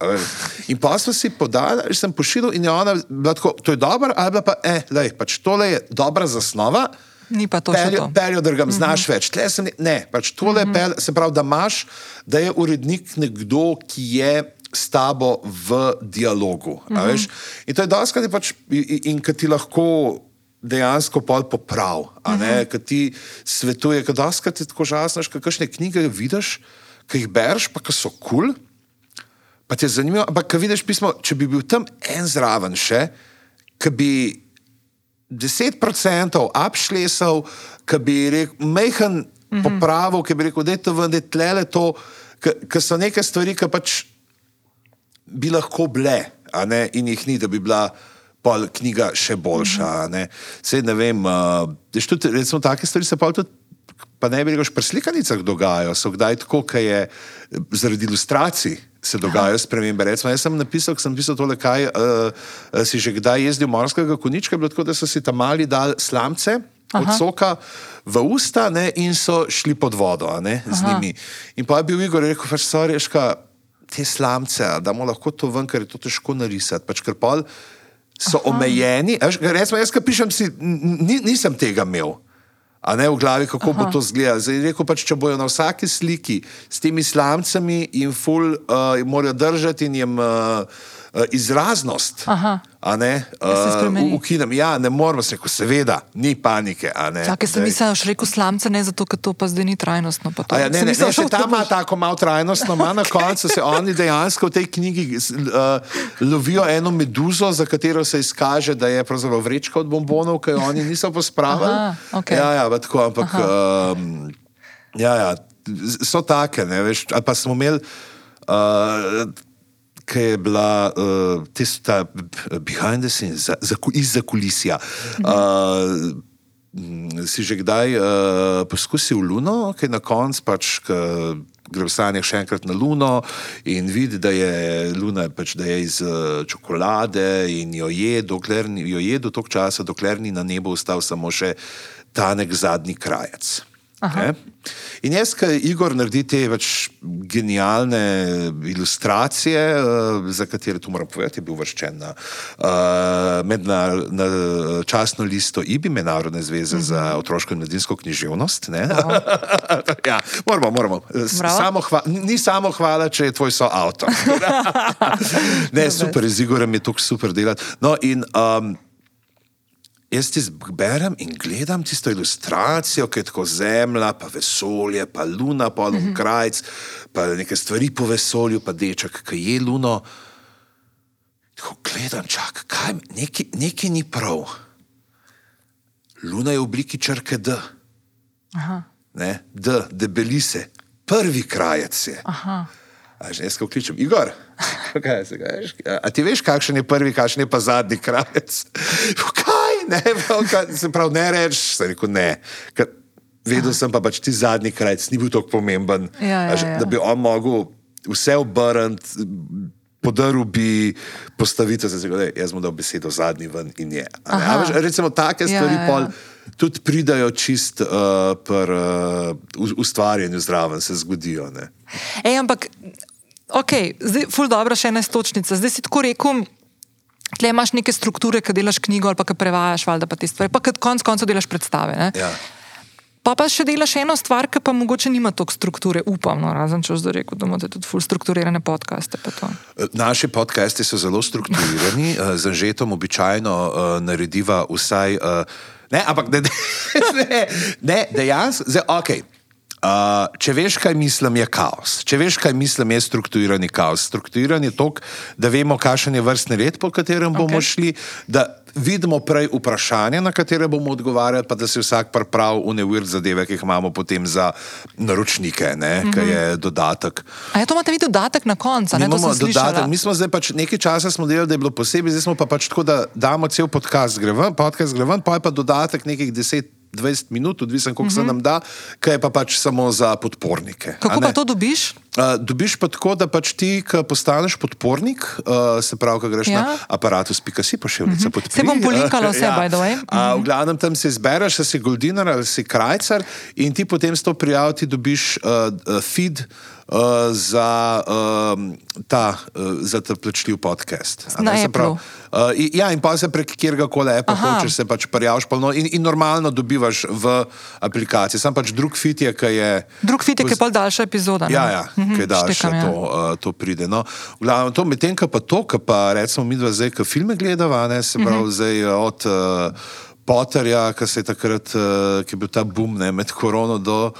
In pa smo si podali, že sem pošiljal in je ona bila tako, to je dobro, ali pa, eh, lej, pač tole je dobra zasnova, Ni pa to peljo, to. peljo drgam, znaš uh -huh. več. Tle sem, ne- ne, pač tole uh -huh. pel, se pravi, da imaš, da je urednik nekdo, ki je s tabo v dialogu. Uh -huh. veš? In to je doskrat pač, in, in, ki ti lahko dejansko pol poprav, uh -huh. ki ti svetuje, ker doskrat je tako žasno, ker kakšne knjige vidiš, ki jih bereš, pa ki so kul. Cool, Pa te je zanimivo, ampak ko vidiš pismo, če bi bil tam en zraven še, ki bi 10% upšlesal, ki bi rekel, mehen mm -hmm. popravil, ki bi rekel, da je to vendar tlele to, ker so neke stvari, ki pač bi lahko bile, a ne, in jih ni, da bi bila. Pol knjiga še boljša. Ne. Sej ne vem, uh, tudi, recimo, take stvari se pa tudi, pa ne bi rekel, pri slikanicah dogajajo. So kdaj tako, ker je zaradi ilustracij se dogajajo spremembe. Recimo, jaz sem napisal, sem pisal tole, kaj uh, si že kdaj jezdil morskega konička, bilo tako, da so si tam mali dali slamce. Aha. Od soka v usta ne, in so šli pod vodo ne, z njimi. In pa je bil Igor rekel, pač sorješka, te slamce, da mu lahko to ven, ker je to težko narisati. Pač, so Aha. omejeni. a veš, Recimo, jaz, ki pišem, si, ni, nisem tega imel. A ne v glavi, kako Aha. bo to izgledalo. Zdaj, rekel pač, če bojo na vsaki sliki s temi slamcami in ful uh, morajo držati in jim uh, izraznost. Aha. Ne, uh, ukinem. Ja, ne moramo se reči, seveda, ni panike. Čakaj, sem da boš rekel slamce, ne zato, ker to pa zdaj ni trajnostno. to. Ja, ne, ne, mislila, ne, še tako ima tako malo trajnostno, ima na koncu se oni dejansko v tej knjigi uh, lovijo eno meduzo, za katero se izkaže, da je pravzaprav vrečka od bombonov, ki jo oni niso pospravili. Aha, okej. Ja, ja, tako, ampak um, ja, ja, so take, ne veš, ali pa smo imeli. Uh, Ki je bila uh, tista behind the scenes, za, za, izza kulisja. Uh, si že kdaj uh, poskusil Luno, ki je na koncu pač, gre v sanjah še enkrat na Luno in vidi, da je Luna pač, da je iz čokolade in jo je, dokler jo je do tog časa, dokler ni na nebu ostal samo še tanek zadnji krajec. In jaz, ki Igor naredi te več genialne ilustracije, uh, za katere tu moram povedati, je bil vrščen na, uh, medna, na časno listo IBI, Mednarodne zveze mm -hmm. za otroško in mladinsko književnost. ja, moramo, moramo. Bravo. Samo hva, ni samo hvala, če je tvoj soavtor. ne, super, z Igorem je tukaj super delati. No, in, um, Jaz ti berem in gledam tisto ilustracijo, ki je tako zemlja, pa vesolje, pa luna, pa mm -hmm. krajc, pa neke stvari po vesolju, pa deček, ki je luno. Tako gledam, čak, kaj, nekaj, nekaj ni prav. Luna je v obliki črke D. Aha. Ne? D, debeli se, prvi krajec je. Aha. A že jaz kličem, Igor, kaj se ga veš? A ti veš, kakšen je prvi, kakšen je pa zadnji krajec? Kaj, ne, kaj, se pravi, ne rečeš, sem rekel ne. Ker Vedel sem pa, pač ti zadnji krajec ni bil tako pomemben, Ja, ja, ja. da bi on mogel vse obrniti, podaril bi postavitev, se zgodi, jaz mu dal besedo zadnji ven in je. a ne. A Aha. veš, Recimo, take Ja, stvari ja, ja. pol tudi pridajo čist uh, pri uh, ustvarjanju zraven, se zgodijo. Ne. Ej, ampak, ok, zdaj, ful dobro, še ena stočnica. Zdaj si tako rekel. Tle imaš neke strukture, ki delaš knjigo ali pa ki prevajaš, valjda pa te stvari, pa ki konec koncev delaš predstave. Ne? Ja. Pa pa še delaš eno stvar, ki pa mogoče nima toliko strukture, upam, no, razen če zdaj rekel, da imate tudi ful strukturirane podcaste. pa to. Naši podcasti so zelo strukturirani, eh, z Anžetom običajno uh, narediva vsaj. Uh, ne, ampak ne, ne, ne dejansko, zdaj, okay. Uh, če veš, kaj mislim, je kaos. Če veš, kaj mislim, je strukturirani kaos. Strukturiran je tok, da vemo, kakšen je vrstni red, po katerem bomo Okej. šli, da vidimo prej vprašanje, na katere bomo odgovarjali, pa da se vsak pripravi v nevir zadeve, ki jih imamo potem za naročnike, ne, mm -hmm. ki je dodatek. A je to imate vi dodatek na koncu? Ne, imamo dodatek. Mi smo zdaj pač nekaj časa smo delali, da je bilo posebej, zdaj smo pa pač tako, da damo cel podcast gre ven, podcast gre ven, pa je pa dodatek nekih 10-20 minut, odvisen, koliko mm -hmm. se nam da, ki je pa pač samo za podpornike. Kako pa to dobiš? Uh, dobiš pa tako, da pač ti, ko postaneš podpornik, uh, se pravi, ko greš ja. Ja. na aparatus.si, pošiljka podpri. Saj bom polinkala vse, by the way. Uh, v glavnem tam se izbereš, si goldinar ali si krajcar, in ti potem s to prijavo ti dobiš uh, feed. Uh, za, um, ta, uh, za ta plačljiv podcast. Na se pravi, Uh, i- ja, in pa se prek kjerga koli Apple hočeš, se pač prijaviš, pa no, in, in normalno dobivaš v aplikaciji. Sam pač drug fit je, ki je. Drug fitek je pol daljša epizoda. ne? Ja, ja Mhm, kaj daš, štekam, ja. to, uh, to pride. No, v glavnem, to medtem, pa to, ko pa recimo mi dva zdaj, ko filme gledava, ne, se pravi, Mhm. zdaj uh, od uh, Potterja, ki se je takrat, uh, ki je bil ta boom ne, med korono do.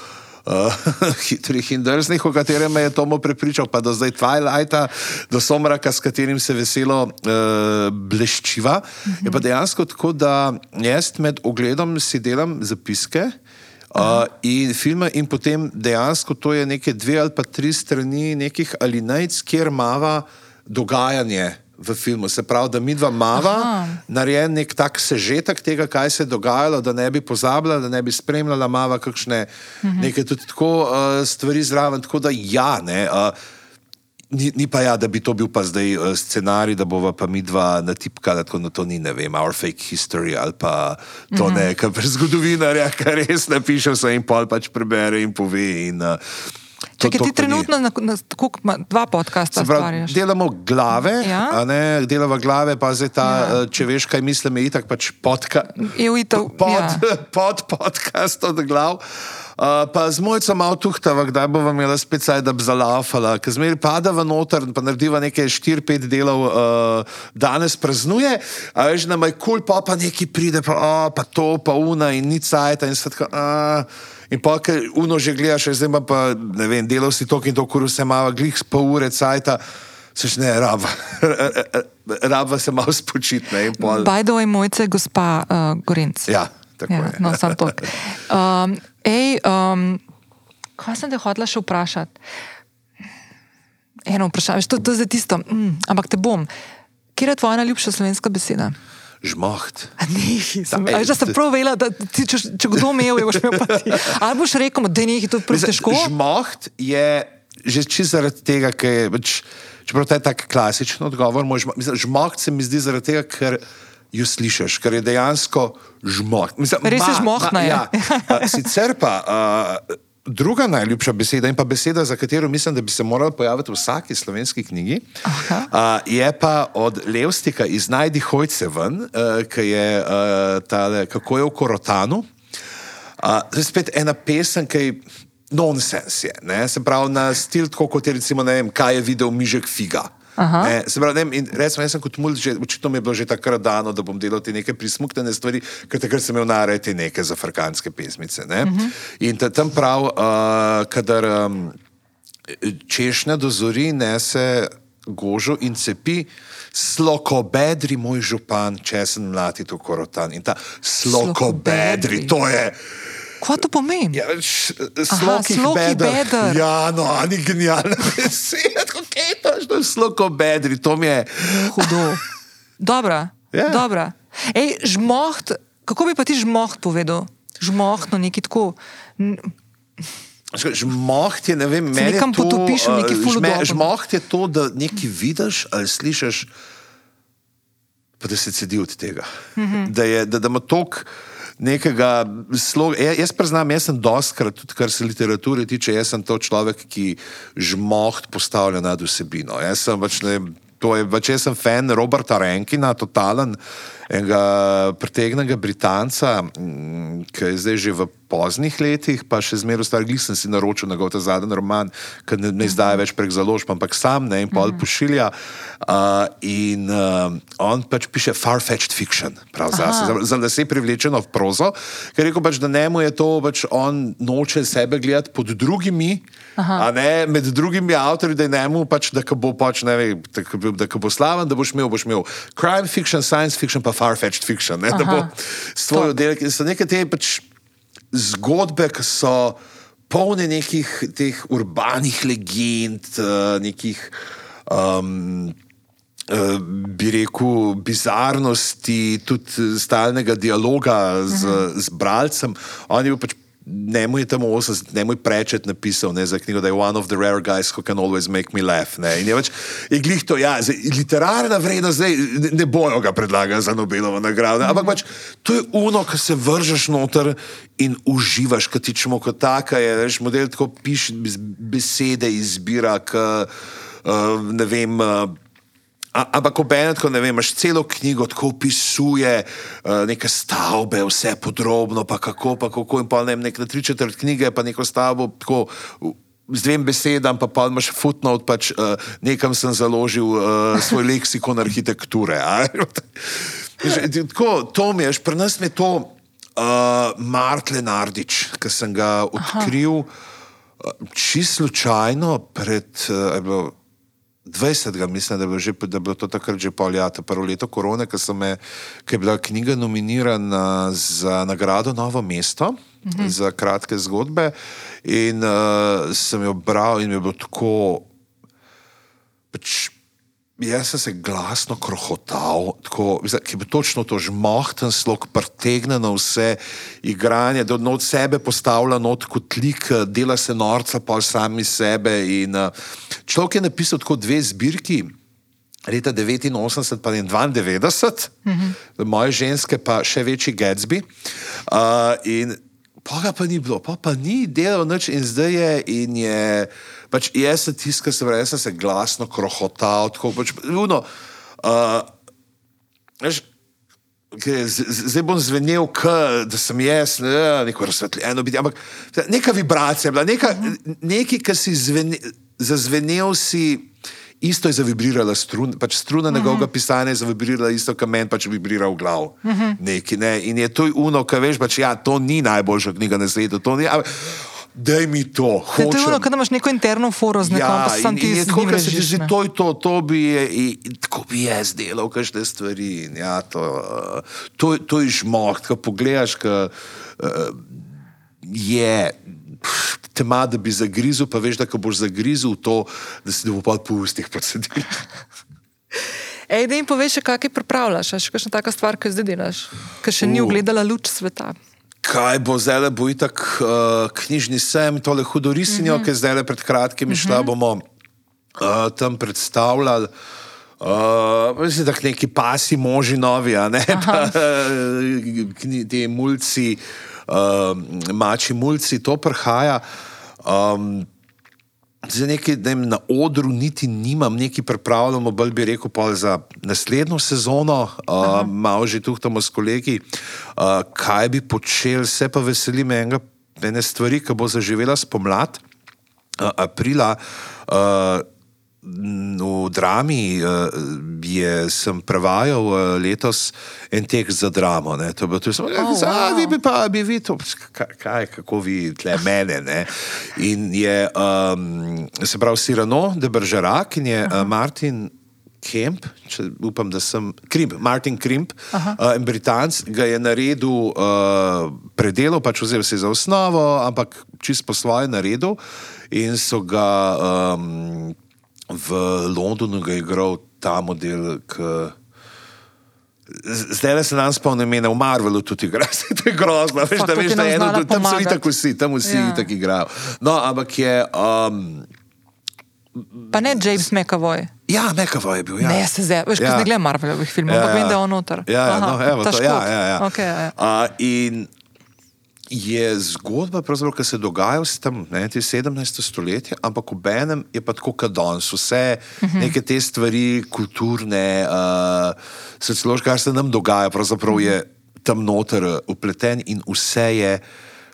Uh, hitrih in drznih, o katerem me je Tomo prepričal, pa do zdaj Twilighta, do Somraka, s katerim se veselo uh, bleščiva. Uh -huh. Je pa dejansko tako, da jaz med ogledom si delam zapiske. Uh, in filme, in potem dejansko to je neke dve ali pa tri strani nekih alinejc, kjer mava dogajanje v filmu. Se pravi, da mi dva mava, narejen nek tak sežetek tega, kaj se je dogajalo, da ne bi pozabila, da ne bi spremljala mava kakšne Mhm. neke tudi tako uh, stvari zraven. Tako da ja, ne. Uh, Ni, ni pa ja, da bi to bil pa zdaj uh, scenarij, da bova pa mi dva natipkala, tako da to ni, ne vem, our fake history ali pa to mm -hmm. ne, kar zgodovinarja, kar res napiše vse in pol pač prebere in pove. In, uh, to- Čakaj, to ti trenutno na, na, ma, dva podcasta ustvarjaš. delamo glave, Ja. ne, delamo glave, pa zdaj ta, Ja. ja. če veš, kaj mislim, je itak pač podka, Je itak, pod, ja. pod podcast od glav. Uh, pa z mojco malo tuhtava, kdaj bo vam imela spet saj, da bi zalaufala, ker zmeri pada v noter, pa narediva nekaj 4-5 delov, uh, danes praznuje, a veš, nam je kul, cool, pa pa neki pride, pa, oh, pa to, pa una in ni cajt in svetka. Uh, In pa, ker uno že gledaš, zdaj pa, ne vem, delal si to in to, kur se ima, glih pol ure cajta, seš ne, raba, raba se malo spočitne in pol. The way, mojce je gospa uh, Gorenc. Ja, tako ja, je. No, sam to. Um, ej, um, kaj sem te hotela še vprašati? Eno vprašanje, to, to je zdaj tisto, mm, ampak te bom. Kje je tvoja najljubša slovenska beseda? Žmoht. A Ne, sem, da sem prav vela, da ti, če, če kdo imel, je boš imel pa ti. Ali boš rekel, da je nekaj to prav težko? Žmoht je že čisto zaradi tega, ker je, pač, čeprav to je tak klasičen odgovor, žmoht se mi zdi zaradi tega, ker jo slišiš, ker je dejansko žmoht. Mislim, Res je žmohtna, je. Ja, A, sicer pa. Uh, Druga najljubša beseda in pa beseda, za katero mislim, da bi se morala pojaviti v vsaki slovenski knjigi, uh, je pa od Levstika iz Najdi Hojce ven, uh, ki je uh, tale, kako je v Korotanu. Uh, to je spet ena pesem, ki je nonsens. Je, ne? se pravi, na stil, tako kot je recimo, ne vem, kaj je videl Mižek Figa. Ne, se pravi, ne, recimo, jaz sem kot mulj, že, očitno mi je bilo že takrat dano, da bom delal te neke prismuknjene stvari, ker takrat sem imel narejati neke zafrkanske pesmice. Ne? Uh -huh. In ta, tam prav, uh, kadar um, češnja do zori nese gožo in cepi. Slokobedri, moj župan, če sem mladi to korotan. In ta slokobedri, Slokobedri. to je. Kaj to pomeni? Ja, sloki slokih beder. beder. Ja, no, ani genialna beseda, kako je to, što je slokobedri, to mi je. Hudo. Dobra. Ja. Dobra. Ej, žmoht, kako bi pa ti žmoht povedal? Žmohtno, neki tako. Žmoht je, ne vem, meni nekam to, potopiš v neki eh, ful žme- udobno. Žmoht je to, da nekaj vidiš ali slišiš, pa da se cedi od tega. Mm. -hmm. Da, je, da, da ima tok nekega sloga. Ja, jaz priznam, jaz sem doskrat, tudi kar se literature tiče, jaz sem to človek, ki žmoht postavlja nad vsebino. Jaz sem pač ne. To je, pač jaz sem fan Roberta Renkina, totalen, enega pretegnega Britanca, ki je zdaj že v poznih letih, pa še zmeraj star, glih sem si naročil njegov ta zadnji roman, ki ne, ne izdaja več prek založb, ampak sam ne in pol pošilja. Uh, in uh, on pač piše far-fetched fiction, prav zase, za, za lase privlečeno v prozo, ker je rekel pač, da njemu je to, pač on noče sebe gledati pod drugimi, a ne med drugimi avtorji, da je njemu pač, da bo pač, ne vem, da, da bo slaven, da boš imel, boš imel crime fiction, science fiction, pa far-fetched fiction, ne, da bo Aha. s tvoj oddelek. In so neke te pač zgodbe, ki so polne nekih teh urbanih legend, eh, nekih. Um, Bi rekel, bizarnosti, tudi stalnega dialoga z, z bralcem. On je bil pač, njemu je tam 80, njemu je prečet napisal ne, za knjigo, da je one of the rare guys who can always make me laugh. Ne. In je pač, je glih to, ja, zdaj, literarna vrednost, zdaj ne, ne bojo ga predlagali za Nobelovo nagrado, ne, ampak pač to je uno, ki se vržeš noter in uživaš, kot ti čemo kot taka je, veš, model tako piše, besede izbira, k, uh, ne vem. Uh, A- Ampak obenem, tako ne vem, imaš celo knjigo, tako opisuje uh, neke stavbe, vse podrobno, pa kako, pa kako, in pa ne vem, nek na tri četrt knjige, pa neko stavbo, tako z dvem besedam, pa pa imaš footnote, pač uh, nekam sem založil uh, svoj leksikon arhitekture. Tako, to mi je, pri nas je to uh, Mart Lenardič, ki sem ga odkril uh, čisto slučajno pred. Uh, 20. mislim, da je bilo, že, da je bilo to takrat že pol leta, prvo leto korone, ko je bila knjiga nominirana za nagrado Novo mesto, -huh. za kratke zgodbe. In uh, sem jo bral in mi je bilo tako. Pač, Jaz sem se glasno krohotal, tako, ki bi točno to žmohten slog, pretegne na vse igranje, da od sebe postavlja not kot lik, eh, dela se norca, pa sami sebe. In, uh, človek je napisal tako dve zbirki, leta 89 pa 92, mm -hmm. moje ženske pa še večji Gatsby. Uh, in pa ga pa ni bilo, pa, pa ni delal nič in zdaj je. In je pač jaz sem tiskal, se pravi, jaz sem se glasno krohotal, tako pač, uno, uh, veš, Zdaj bom zvenel, k, da sem jaz, ne, neko razsvetljeno biti, ampak neka vibracija je bila, neka, nekaj, kar si zvene, zazvenel, si isto je zavibrirala struna, pač struna njegovega pisanja je zavibrirala isto, kar meni pač vibrira v glav. Neki, ne, in je to uno, ki veš, pač, ja, to ni najboljša knjiga na svetu, to ni. ampak Daj mi to, Ja, to je hočem. ono, da imaš neko interno foro z nekom, pa sam ti je tako, njim da se ti zdi, to je to, to bi je, in, tako bi jaz delal, kakšne stvari. In Ja, to, uh, to, to je žmoh, ko pogledaš, ko uh, je. pff, Tema, da bi zagrizel, pa veš, da ko boš zagrizel to, da si bo pa po ustih posedil. Ej, da jim poveš, kaj pripravljaš, a še kakšna taka stvar, ki jo zdaj delaš, ki še ni U. ugledala luč sveta. Kaj bo zdaj, bo itak uh, knjižni sem, tole hudorisinjo, uh -huh. ki je zdaj pred kratkim išla, uh -huh. bomo uh, tam predstavljali. Uh, mislim, da neki pasi moži novi, ne pa ti mulci, uh, mači mulci, to prihaja. Um, Zdaj, nekaj, ne, vem, na odru niti nimam, nekaj pripravljamo, bolj bi rekel, pa za naslednjo sezono, uh, malo že tuhtamo s kolegi, uh, kaj bi počel, se pa veselim enega, ene stvari, ki bo zaživela spomlad, uh, aprila. Uh, v drami uh, je, sem prevajal uh, letos en tekst za dramo. Ne. To je bilo tudi samo, oh, wow. vi bi pa, bi vi to, kaj, kako vi tle mene. Ne. In je, um, se pravi, Sirano, de Bržerak in je uh, Martin. Kemp, če upam, da sem Krimp, Martin Krimp, uh, en Britanc, ga je naredil, uh, predelal, pač vzel si za osnovo, ampak čist po svoje naredil in so ga um, v Londonu igral ta model. Zdaj le se nam spomnim, da je v Marvelu tudi igra, se to je grozno. Veš, da, veš, da je eno, tam so itak vsi, tam vsi ja. tako igrajo. No, ampak je. Um, pa ne James McAvoy. Ja, McAvoy je bil. Ja. Ne, se zdaj, veš, ja. ne gledam Marvelovih filmov, ampak ja, ja. vem, da je on noter. Ja, ja, no, evo, to, ja, ja, ja. Okay, ja. Uh, in je zgodba, ki se dogaja v tem, ne, 17. stoletju, ampak ob enem je pa tako, kot danes. Vse uh -huh. neke te stvari, kulturne, uh, sociološke, kar se nam dogaja, pravzaprav je tam noter upleten in vse je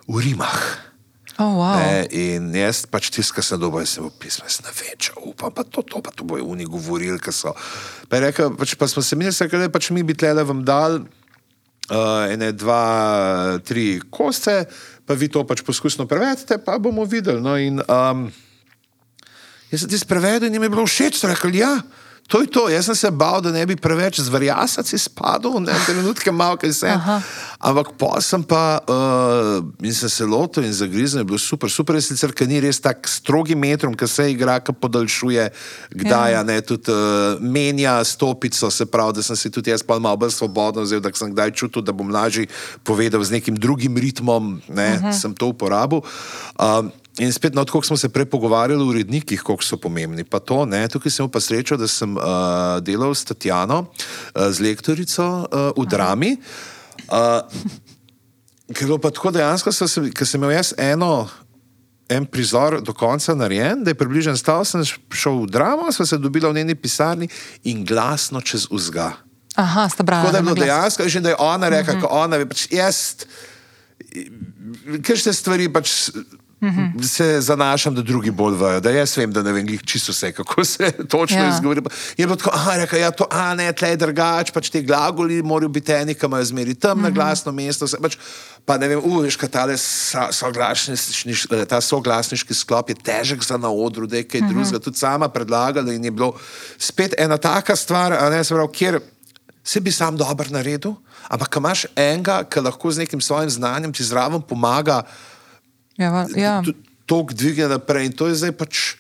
v Rimah. Oh, wow. ne, in jaz pač tiskam se dobro, se v pismu, jaz ne vem, če upam, pa to, to, pa to bojo oni govorili, ki so. Pa, rekel, pač, pa smo se mi rekli, da pač mi bi tle vam dali uh, ene, dva, tri kose, pa vi to pač poskusno prevedete, pa bomo videli. No, in, um, jaz sem ti prevedel in jim je bilo všeč, rekel ja. To je to, jaz sem se bal, da ne bi preveč zvrjasac izpadel, ne trenutke malo, kaj se. Ampak pa sem pa uh, in sem se lotil in zagrizel, je bilo super. Super je sicer, ker ni res tako strogi metrom, ker se igra, ki podaljšuje, kdaj ja. ne, tudi uh, menja stopico, se pravi, da sem si tudi jaz pa malo bolj svobodno vzel, da sem kdaj čutil, da bom lažje povedal z nekim drugim ritmom, ne, uh -huh. sem to uporabil. Uh, In spet, no, kako smo se prej pogovarjali o urednikih, kako so pomembni. Pa to, ne, tukaj sem pa srečo, da sem uh, delal s Tatjano, uh, z lektorico uh, v drami. Uh, ker je pa tako dejansko, ker sem imel jaz eno. En prizor do konca narejen, da je približen stal, sem šel v dramo, smo se dobili v njeni pisarni in glasno čez uzga. Aha, sta brala. Tako da je bilo dejansko, že da je ona rekla, uh -huh. ona je pač jaz, ker ste stvari pač. -hmm. se zanašam, da drugi bolj vejo, da jaz vem, da ne vem čisto vse, kako se točno ja. izgovori. Je bilo tako, ah, reka, ja, to, a ne, tle je drugač, pač ti glagoli morajo biti eni, ki imajo zmeri tam na mm -hmm. glasno mesto. Vse, pač, pa ne vem, uveš, kaj tale soglasniški, ta soglasniški sklop je težek za na odru, da je kaj mm -hmm. drugega, tudi sama predlagala in je bilo spet ena taka stvar, a ne, se pravi, kjer se bi sam dobro naredil, ampak imaš enega, ki lahko z nekim svojim znanjem ti zraven pomaga. Ja, ja. To dvigne naprej in to je zdaj pač.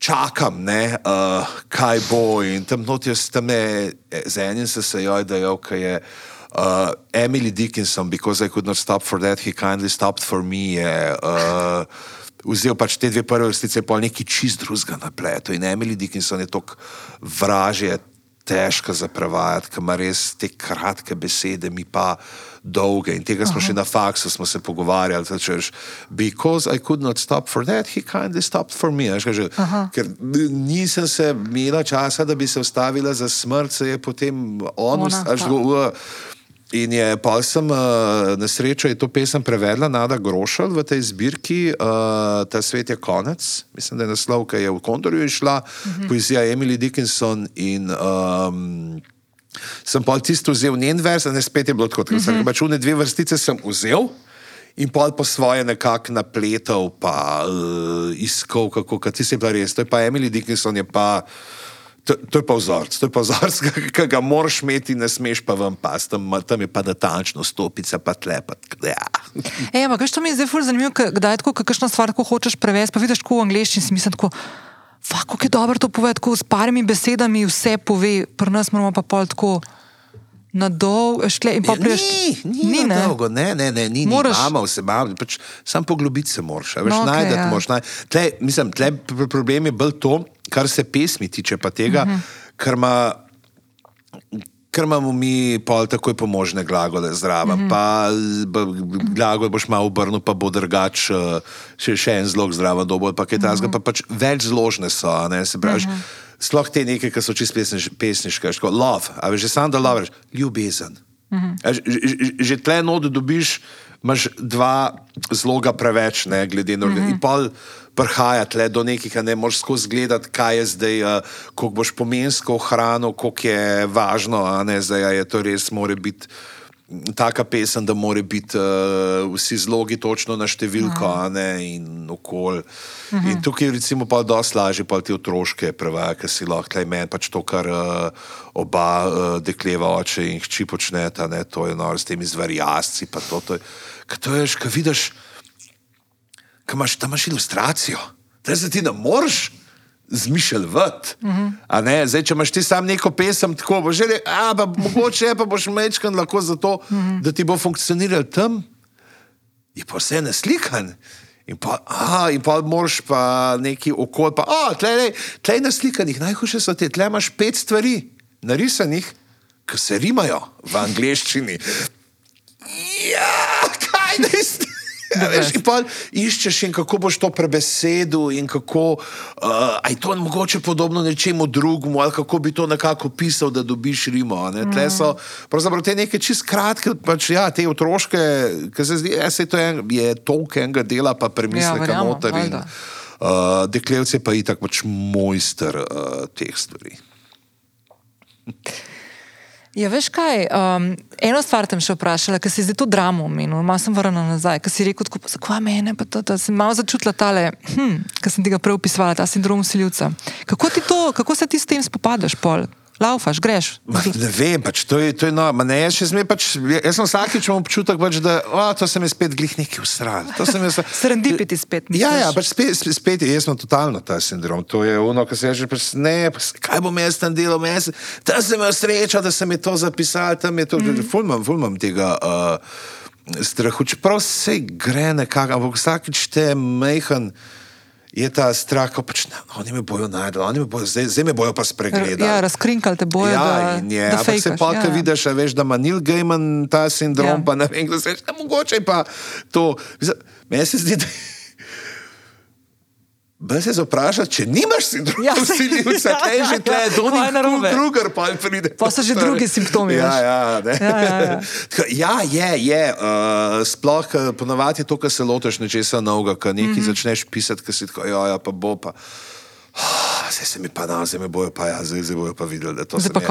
Čakam, ne, uh, kaj bo. In tam noti jaz tam ne, z enim se sejoj, da je ok, je uh, Emily Dickinson, because I could not stop for that, he kindly stopped for me. Je, uh, vzel pač te dve prve vrstice, pa nekaj čist drugega napleto. In Emily Dickinson je tako vražje, težko za prevajati, ker ima res te kratke besede, mi pa dolge. In tega smo Aha. še na faksu se pogovarjali. Češ, Because I could not stop for that, he kindly stopped for me. Kaže, ker nisem se imela časa, da bi se ustavila za smrt, se je potem on ustavił. In je pa sem na srečo je to pesem prevedla Nada Grošal v tej zbirki, uh, Ta svet je konec. Mislim, da je naslov, ki je v Kondorju išla, uh -huh. poezija Emily Dickinson in um, sem pa tisto vzel njen vers, in spet je bilo tako, da sem pač v ne dve vrstice vzel. In pol po svoje nekako napletal, pa uh, iskal, kako ti se je bila res. To je pa Emily Dickinson, je pa, to, to je pa vzorc, to je pa vzorc, ki ga moraš imeti, ne smeš pa vam pas, tam, tam je pa natančno stopica, pa tlepat. Ja. Ej, ampak to mi je zdaj zelo zanimivo, kdaj je tako, kakšna stvar, ko hočeš prevesti, pa vidiš tako v angliščini, si mislim tako. Kako je dobro to povedati, s parimi besedami vse pove, pri nas moramo pa pol tako. Na dolgo, škle in popreš. Ni, ni, ni na dolgo, ne, ne, ne, ni, moraš... ni, imamo vse, imamo, pač sam poglobiti se moraš, veš, no, okay, najdete, ja. moraš najdete. Tle, mislim, tle problem je bolj to, kar se pesmi tiče pa tega, uh mhm. -huh. kar ima ker imamo mi pol takoj pomožne glagole zraven. Mm -hmm. Pa glagol boš malo obrnil, pa bo drugač, eh, še, še en zlog zraven, dobo, pa kaj tasga, mm -hmm. pa pač več zložne so, ne se pravi. Mm -hmm. Sploh te nekaj, ki so čist pesniške, kot love, ali že sam da love, ljubezen. Mm -hmm. že, že, že tle nodo dobiš, imaš dva zloga preveč, ne glede na organ. Mm -hmm prihajati le do nekih, ne moreš skozi gledati, kaj je zdaj, uh, koliko boš pomensko ohranil, koliko je važno, a ne zdaj, a je to res, more biti. Taka pesem, da mora biti uh, vsi zlogi točno na številko, uh -huh. ne, in okolje. Uh -huh. In tukaj je recimo pa dosti lažje, pa ti otroške prevajati, ker si lahko tle meni pač to, kar uh, oba uh, dekleva oče in hči počneta, ne, to je noro s temi zvarjasci, pa to, to je, kaj to je, kaj vidiš, kaj imaš, tam imaš ilustracijo, da se ti ne moreš zmišljati. Uh -huh. Zdaj, če imaš ti sam neko pesem, tako bo že rekel, mogoče pa boš mečkan lahko zato, uh -huh. da ti bo funkcioniral tam, je pa vse naslikan. In pa, a, in pa moraš pa neki okolje, pa, a, tle, tle naslikanih, najhujše so te, tle imaš pet stvari, narisanih, ki se rimajo v angleščini. Ja, kaj ne ste? Ja, veš, in pa iščeš, in kako boš to prebesedil, in kako uh, je to mogoče podobno nečemu drugemu, ali kako bi to nekako pisal, da dobiš rimo. Mm. So, pravzaprav te neke čist kratke, pač, ja, te otroške, ki se zdi, da ja, je toliko enega dela, pa premisleka ja, noter. In, uh, Deklevce pa je tako pač mojster uh, teh stvari. Ja, veš kaj, um, eno stvar sem še vprašala, ker si zdaj to dramo omenil, malo sem vrnila nazaj, ker si rekel, zakaj mene, pa to, da sem malo začutila tale, hm, ker sem ti ga prej opisovala, ta sindrom usiljivca. Kako, kako se ti s tem spopadaš, pol? Laufaš, greš. Ma, ne vem, pač, to je, to je no, ne, jaz, pač, jaz sem vsakeč imel občutek, pač, da o, to se mi spet glih neki usral. Srendipiti spet. Misliš? Ja, ja pač spet, spet, spet je, jaz sem totalno ta sindrom. To je ono, kar se je že, pač, ne, pač, kaj bom jaz tam delal, jaz, tam sem imel srečo, da sem mi to zapisal, tam je to, mm. fulmam, fulmam tega. Uh, Strahu, čeprav se gre nekako, ampak vsakeč te mehen, je ta strah, da pač, oni me bojo najdel, oni me bojo, zdaj, zdaj me bojo pa spregledali. Ja, razkrinkali te bojo. Ja, da, je, da se pa, ja, ja. vidiš, veš, da ima Neil Gaiman ta sindrom, ja. pa ne vem, da se je mogoče pa to. Meni se zdi, da. Bej se zaprašati, če nimaš sindroma, ja, si ti vse kaj že tle, do nekega drugega, pa pride. Pa so že drugi simptomi. Ja, ja, ja, ja, ja. ja, je, je. Uh, sploh ponovadi je to, kar se lotiš nečesa novega, ko nekaj mm -hmm. začneš pisati, ki si tako, ja, ja, pa bo pa. Zdaj se mi pa na zemi bojo, pa ja, zdaj, zdaj bojo pa videli, da to se mi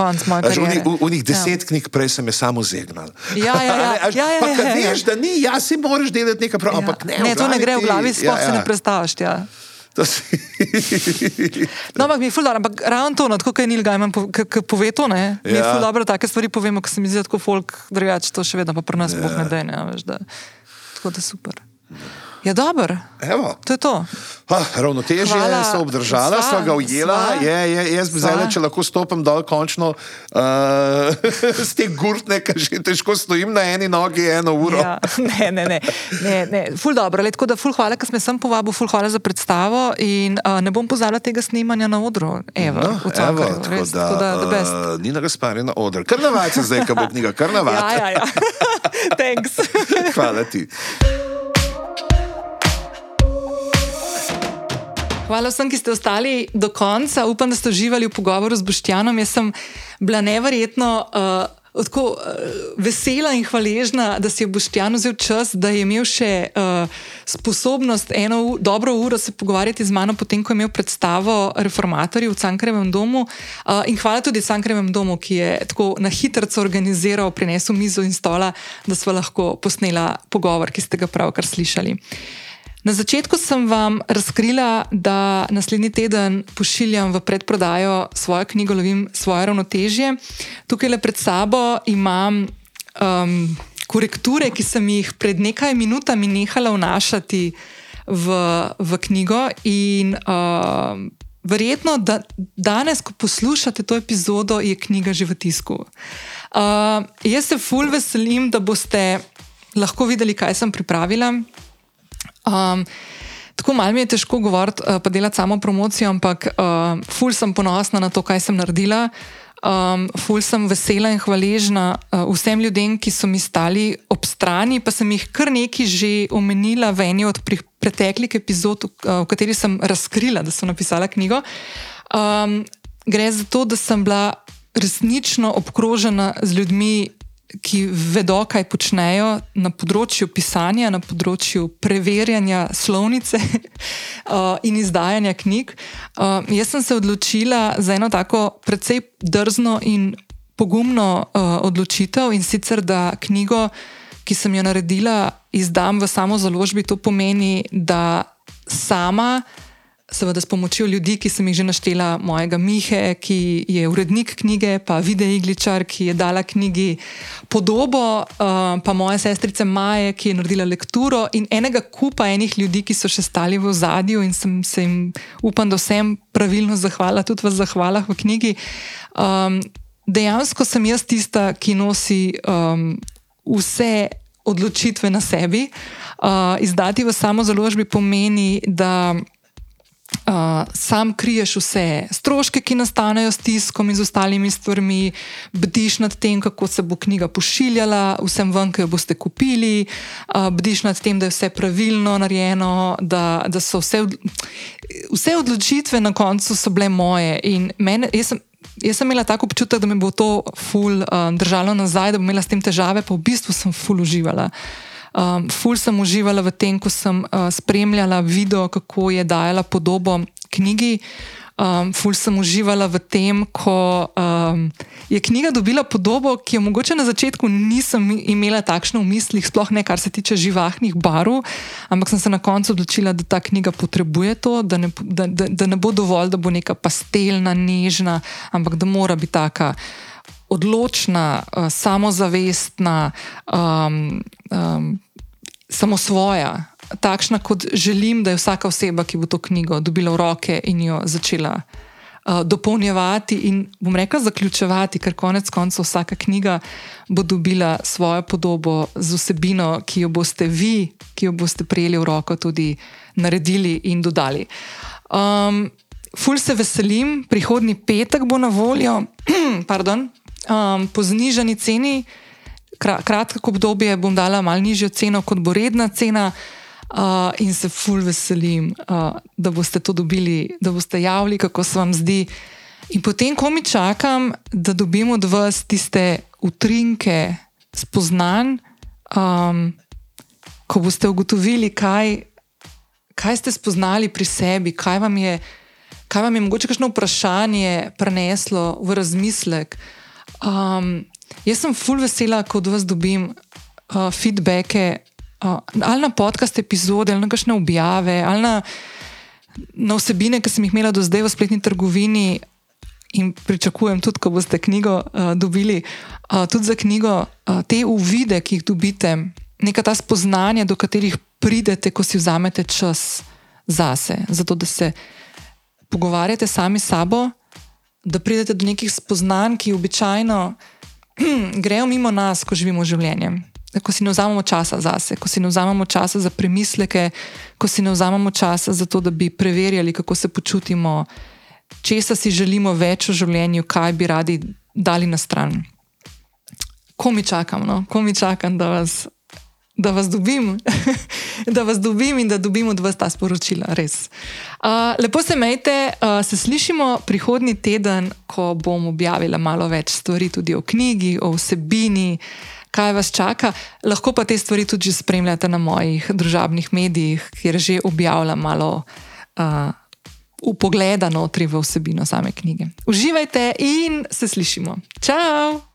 zgodi. V njih deset ja. knjig prej sem je samo zegnal. Ja, ja, ja. Až, ja, ja, pa ja, kad ja, veš, da ni, ja si moraš delati nekaj prav, ja. ampak ne. Ne, to ne gre v glavi, sploh ja, ja. se ne predstavljaš. Ja. no, ampak mi je fuldo, ampak ravno to, no, kot je Neil Gaiman po, ne, ja. mi je ja. fuldo, da take stvari povemo, ko se mi zdi, da folk drugače to še vedno pa pri nas ja. ne dene. Tako da super. Ja, dobro. To je to. Ah, ravnotežje so obdržala, sva ga ujela. Je, je, jaz bi zdaj, če lahko stopim dol, končno uh, z te gurtne, ki že težko stojim na eni nogi eno uro. Ja, ne, ne, ne. ne, ne. Ful dobro, le, tako da ful hvala, ker sem sem povabil, ful hvala za predstavo in uh, ne bom pozvala tega snemanja na odru. Evo, no, evo, tako res, da, tako da uh, ni na razpari na odru. Kar navajte zdaj, ko bo knjiga, kar navajte. Ja, ja, ja. Thanks. hvala ti. Hvala vsem, ki ste ostali do konca. Upam, da ste uživali v pogovoru z Boštjanom. Jaz sem bila neverjetno. Uh, Tako uh, vesela in hvaležna, da si je Boštjan vzel čas, da je imel še uh, sposobnost eno dobro uro se pogovarjati z mano, potem ko je imel predstavo Reformatorji v Cankarevem domu. Uh, in hvala tudi Cankarevem domu, ki je tako na hitro organiziral, prinesel mizo in stola, da smo lahko posnela pogovor, ki ste ga pravkar slišali. Uh, Na začetku sem vam razkrila, da naslednji teden pošiljam v predprodajo svojo knjigo Lovim svoje ravnotežje. Tukaj le pred sabo imam um, korekture, ki sem jih pred nekaj minutami nehala vnašati v, v knjigo. In um, verjetno, da danes, ko poslušate to epizodo, je knjiga že v tisku. Uh, jaz se fulj veselim, da boste lahko videli, kaj sem pripravila. Um, tako malo mi je težko govoriti, uh, pa delati samo promocijo, ampak uh, ful sem ponosna na to, kaj sem naredila. Um, ful sem vesela in hvaležna uh, vsem ljudem, ki so mi stali ob strani, pa sem jih kar nekaj že omenila v eni od preteklih epizod, uh, v kateri sem razkrila, da sem napisala knjigo. Um, gre za to, da sem bila resnično obkrožena z ljudmi, ki vedo, kaj počnejo na področju pisanja, na področju preverjanja slovnice uh, in izdajanja knjig. Uh, jaz sem se odločila za eno tako precej drzno in pogumno uh, odločitev in sicer, da knjigo, ki sem jo naredila, izdam v samo založbi. To pomeni, da sama seveda s pomočjo ljudi, ki sem jih že naštela, mojega Mihe, ki je urednik knjige, pa Videj Igličar, ki je dala knjigi podobo, uh, pa moja sestrica Maja, ki je naredila lekturo in enega kupa enih ljudi, ki so še stali v zadju in sem se jim, upam, da vsem pravilno zahvala, tudi v zahvalah v knjigi. Um, dejansko sem jaz tista, ki nosi um, vse. Odločitve na sebi. Uh, izdati v samo založbi pomeni, da Uh, sam kriješ vse stroške, ki nastanejo s tiskom in z ostalimi stvarmi, bdiš nad tem, kako se bo knjiga pošiljala, vsem ven, ki jo boste kupili, uh, bdiš nad tem, da je vse pravilno narejeno, da, da so vse, vse odločitve na koncu bile moje. Mene, jaz, sem, jaz sem imela tako občutek, da me bo to ful uh, držalo nazaj, da bom imela s tem težave, pa v bistvu sem ful uživala. Um, ful sem uživala v tem, ko sem uh, spremljala video, kako je dajala podobo knjigi. Um, ful sem uživala v tem, ko um, je knjiga dobila podobo, ki jo mogoče na začetku nisem imela takšno v mislih, sploh ne kar se tiče živahnih barov, ampak sem se na koncu odločila, da ta knjiga potrebuje to, da ne, da, da, da ne bo dovolj, da bo neka pastelna, nežna, ampak da mora biti taka odločna, uh, samozavestna, um, um, samo svoja, takšna, kot želim, da je vsaka oseba, ki bo to knjigo dobila v roke in jo začela uh, dopolnjevati in, bom rekla, zaključevati, ker konec koncev vsaka knjiga bo dobila svojo podobo z vsebino, ki jo boste vi, ki jo boste prijeli v roko, tudi naredili in dodali. Um, Ful se veselim, prihodni petek bo na voljo, pardon, um, po znižani ceni, kratko obdobje bom dala malo nižjo ceno, kot bo redna cena. Uh, in se ful veselim, uh, da boste to dobili, da boste javili, kako se vam zdi. In potem, ko mi čakam, da dobimo od vas tiste utrinke spoznanj, um, ko boste ugotovili, kaj, kaj ste spoznali pri sebi, kaj vam je, kaj vam je mogoče kakšno vprašanje preneslo v razmislek. Um, jaz sem full vesela, ko od vas dobim uh, feedbacke uh, ali na podcast epizode, ali na kakšne objave, ali na, na vsebine, ki sem jih imela do zdaj v spletni trgovini. In pričakujem tudi, ko boste knjigo uh, dobili, uh, tudi za knjigo, uh, te uvide, ki jih dobite, neka ta spoznanja, do katerih pridete, ko si vzamete čas zase, zato da se pogovarjate sami s sabo, da pridete do nekih spoznanj, ki običajno grejo mimo nas, ko živimo življenje. Ko si ne vzamemo časa zase, ko si ne vzamemo časa za premisleke, ko si ne vzamemo časa za to, da bi preverjali, kako se počutimo, česa si želimo več v življenju, kaj bi radi dali na stran. Ko mi čakam, no? ko mi čakam, da vas da vas dobim, da vas dobim in da dobim od vas ta sporočila. Res. Uh, lepo se imejte, uh, se slišimo prihodnji teden, ko bom objavila malo več stvari tudi o knjigi, o vsebini. Kaj vas čaka, lahko pa te stvari tudi spremljate na mojih družabnih medijih, kjer že objavljam malo uh, upogleda notri v vsebino same knjige. Uživajte in se slišimo. Ciao!